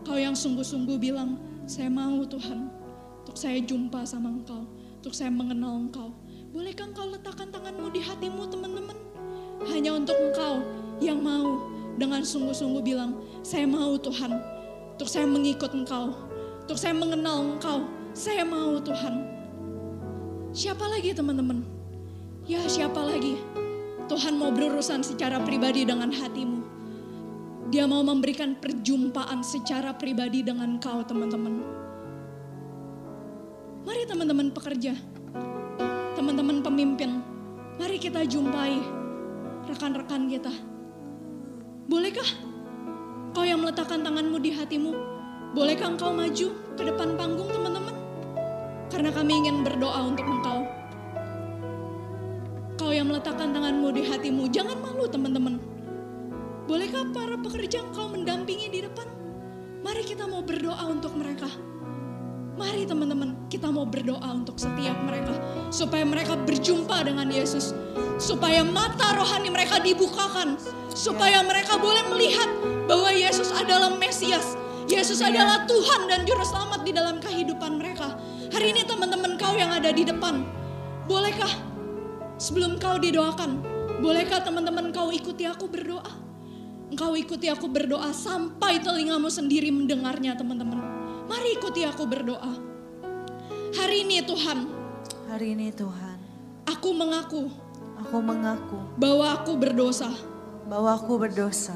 S1: Kau yang sungguh-sungguh bilang, saya mau Tuhan. Untuk saya jumpa sama engkau. Untuk saya mengenal engkau. Bolehkah engkau letakkan tanganmu di hatimu teman-teman? Hanya untuk engkau yang mau dengan sungguh-sungguh bilang, saya mau Tuhan. Untuk saya mengikut engkau. Untuk saya mengenal engkau. Saya mau Tuhan. Siapa lagi teman-teman? Ya siapa lagi? Tuhan mau berurusan secara pribadi dengan hatimu. Dia mau memberikan perjumpaan secara pribadi dengan kau teman-teman. Mari teman-teman pekerja, teman-teman pemimpin, mari kita jumpai rekan-rekan kita. Bolehkah kau yang meletakkan tanganmu di hatimu? Bolehkah engkau maju ke depan panggung teman-teman? Karena kami ingin berdoa untuk engkau. Kau yang meletakkan tanganmu di hatimu, jangan malu teman-teman. Bolehkah para pekerja engkau mendampingi di depan? Mari kita mau berdoa untuk mereka. Mari teman-teman, kita mau berdoa untuk setiap mereka. Supaya mereka berjumpa dengan Yesus. Supaya mata rohani mereka dibukakan. Supaya mereka boleh melihat bahwa Yesus adalah Mesias. Yesus adalah Tuhan dan Juru Selamat di dalam kehidupan mereka. Hari ini teman-teman kau yang ada di depan. Bolehkah sebelum kau didoakan, bolehkah teman-teman kau ikuti aku berdoa? Engkau ikuti aku berdoa sampai telingamu sendiri mendengarnya teman-teman. Mari ikuti aku berdoa. Hari ini Tuhan,
S2: Hari ini Tuhan,
S1: aku mengaku
S2: aku mengaku
S1: bahwa aku berdosa
S2: bahwa aku berdosa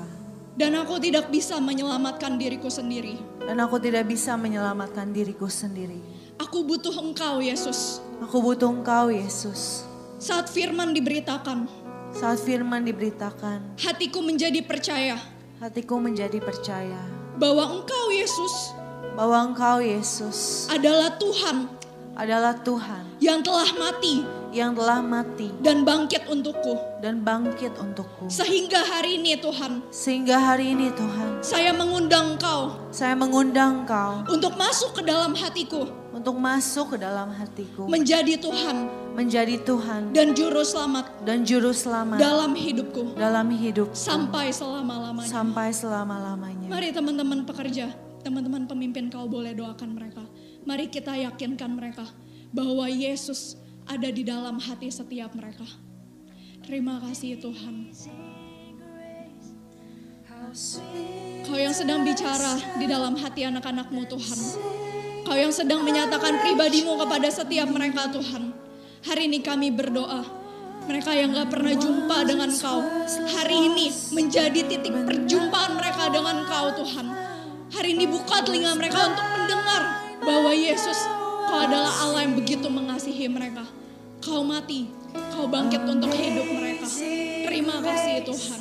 S1: dan aku tidak bisa menyelamatkan diriku sendiri.
S2: dan aku tidak bisa menyelamatkan diriku sendiri.
S1: Aku butuh Engkau, Yesus.
S2: Aku butuh Engkau, Yesus.
S1: Saat firman diberitakan,
S2: Saat firman diberitakan,
S1: hatiku menjadi percaya
S2: hatiku menjadi percaya
S1: bahwa Engkau, Yesus,
S2: bahwa Engkau, Yesus,
S1: adalah Tuhan
S2: adalah Tuhan
S1: yang telah mati
S2: yang telah mati
S1: dan bangkit untukku.
S2: dan bangkit untukku.
S1: Sehingga hari ini Tuhan,
S2: Sehingga hari ini Tuhan,
S1: saya mengundang Engkau
S2: saya mengundang Engkau
S1: untuk masuk ke dalam hatiku,
S2: untuk masuk ke dalam hatiku,
S1: menjadi Tuhan
S2: menjadi Tuhan
S1: dan juru selamat
S2: dan juru selamat
S1: dalam hidupku
S2: dalam hidup
S1: sampai selama-lamanya.
S2: sampai selama-lamanya.
S1: Mari teman-teman pekerja, teman-teman pemimpin kau boleh doakan mereka. Mari kita yakinkan mereka bahwa Yesus ada di dalam hati setiap mereka. Terima kasih Tuhan. Kau yang sedang bicara di dalam hati anak-anakmu Tuhan. Kau yang sedang menyatakan pribadimu kepada setiap mereka Tuhan. Hari ini kami berdoa. Mereka yang gak pernah jumpa dengan kau. Hari ini menjadi titik perjumpaan mereka dengan kau Tuhan. Hari ini buka telinga mereka untuk mendengar bahwa Yesus kau adalah Allah yang begitu mengasihi mereka. Kau mati, kau bangkit untuk hidup mereka. Terima kasih Tuhan.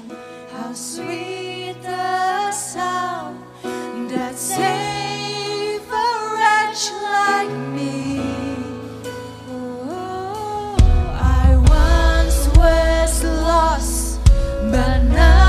S2: But now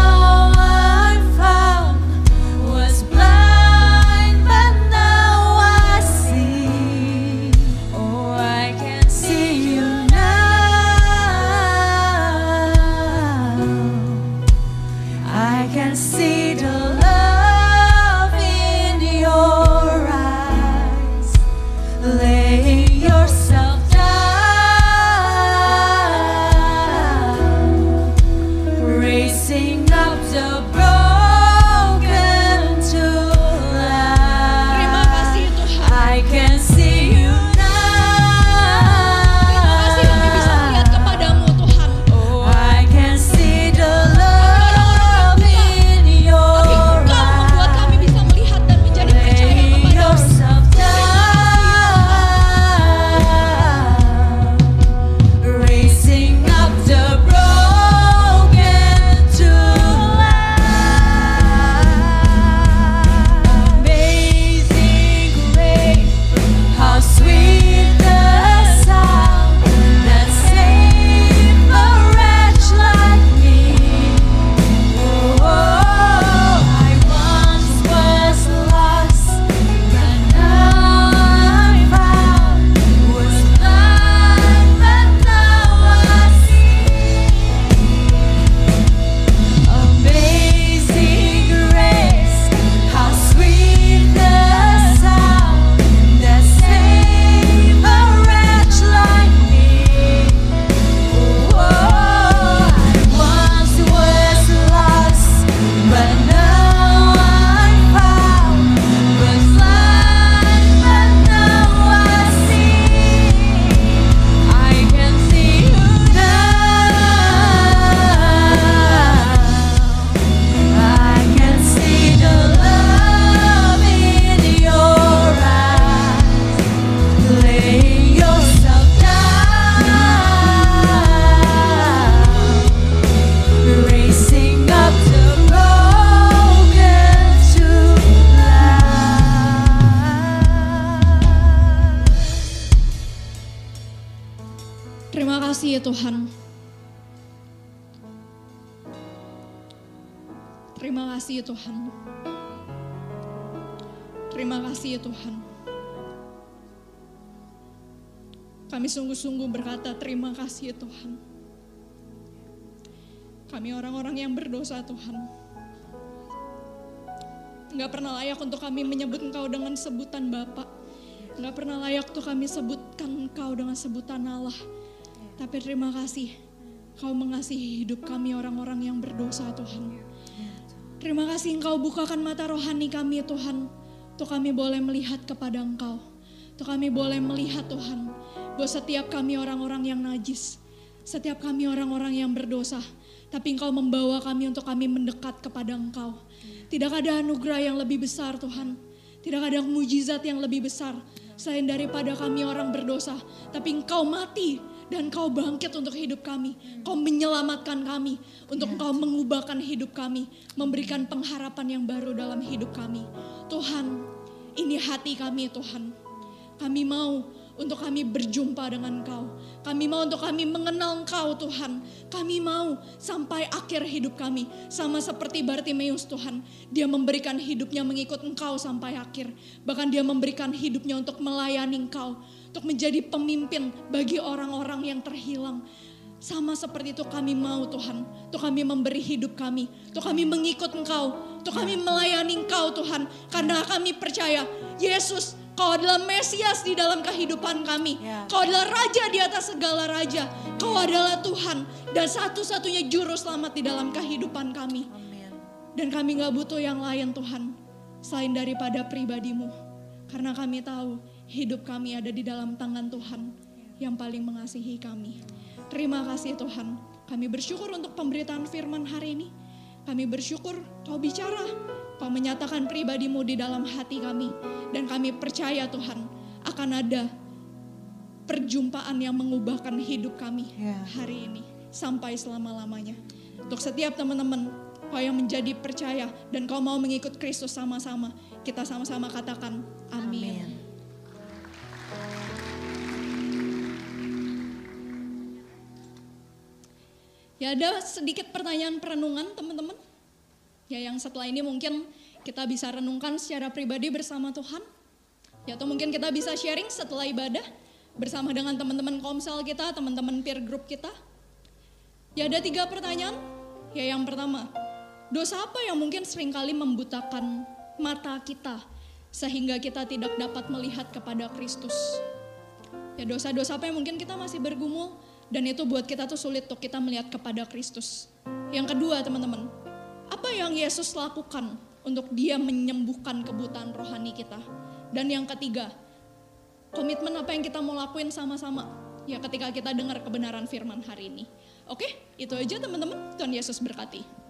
S1: ya Tuhan. Terima kasih ya Tuhan. Kami sungguh-sungguh berkata terima kasih ya Tuhan. Kami orang-orang yang berdosa Tuhan. Enggak pernah layak untuk kami menyebut Engkau dengan sebutan Bapak. Enggak pernah layak untuk kami sebutkan Engkau dengan sebutan Allah. Tapi terima kasih Kau mengasihi hidup kami orang-orang yang berdosa Tuhan. Terima kasih Engkau bukakan mata rohani kami Tuhan. Untuk kami boleh melihat kepada Engkau. Untuk kami boleh melihat Tuhan. Bahwa setiap kami orang-orang yang najis. Setiap kami orang-orang yang berdosa. Tapi Engkau membawa kami untuk kami mendekat kepada Engkau. Tidak ada anugerah yang lebih besar Tuhan. Tidak ada mujizat yang lebih besar. Selain daripada kami orang berdosa. Tapi Engkau mati dan Kau bangkit untuk hidup kami. Kau menyelamatkan kami untuk Engkau mengubahkan hidup kami, memberikan pengharapan yang baru dalam hidup kami. Tuhan, ini hati kami Tuhan. Kami mau untuk kami berjumpa dengan Engkau. Kami mau untuk kami mengenal Engkau Tuhan. Kami mau sampai akhir hidup kami. Sama seperti Bartimeus Tuhan. Dia memberikan hidupnya mengikut Engkau sampai akhir. Bahkan dia memberikan hidupnya untuk melayani Engkau. Untuk menjadi pemimpin bagi orang-orang yang terhilang. Sama seperti itu kami mau Tuhan. Untuk kami memberi hidup kami. Untuk kami mengikut Engkau. Untuk kami melayani Engkau Tuhan. Karena kami percaya Yesus Kau adalah Mesias di dalam kehidupan kami.
S2: Ya.
S1: Kau adalah Raja di atas segala Raja. Kau adalah Tuhan dan satu-satunya juru selamat di dalam kehidupan kami.
S2: Amin.
S1: Dan kami gak butuh yang lain Tuhan. Selain daripada pribadimu. Karena kami tahu hidup kami ada di dalam tangan Tuhan. Yang paling mengasihi kami. Terima kasih Tuhan. Kami bersyukur untuk pemberitaan firman hari ini. Kami bersyukur kau bicara. Kau menyatakan pribadimu di dalam hati kami. Dan kami percaya Tuhan akan ada perjumpaan yang mengubahkan hidup kami
S2: Ya.
S1: hari ini. Sampai selama-lamanya. Untuk setiap teman-teman kau yang menjadi percaya dan kau mau mengikut Kristus sama-sama. Kita sama-sama katakan amin.
S2: Amin.
S1: Ya ada sedikit pertanyaan perenungan teman-teman. Ya yang setelah ini mungkin kita bisa renungkan secara pribadi bersama Tuhan. Ya atau mungkin kita bisa sharing setelah ibadah bersama dengan teman-teman komsel kita, teman-teman peer group kita. Ya ada tiga pertanyaan. Ya yang pertama, dosa apa yang mungkin sering kali membutakan mata kita sehingga kita tidak dapat melihat kepada Kristus? Ya dosa-dosa apa yang mungkin kita masih bergumul dan itu buat kita tuh sulit untuk kita melihat kepada Kristus. Yang kedua teman-teman, apa yang Yesus lakukan untuk dia menyembuhkan kebutaan rohani kita? Dan yang ketiga, komitmen apa yang kita mau lakuin sama-sama ya ketika kita dengar kebenaran firman hari ini. Oke, itu aja teman-teman. Tuhan Yesus berkati.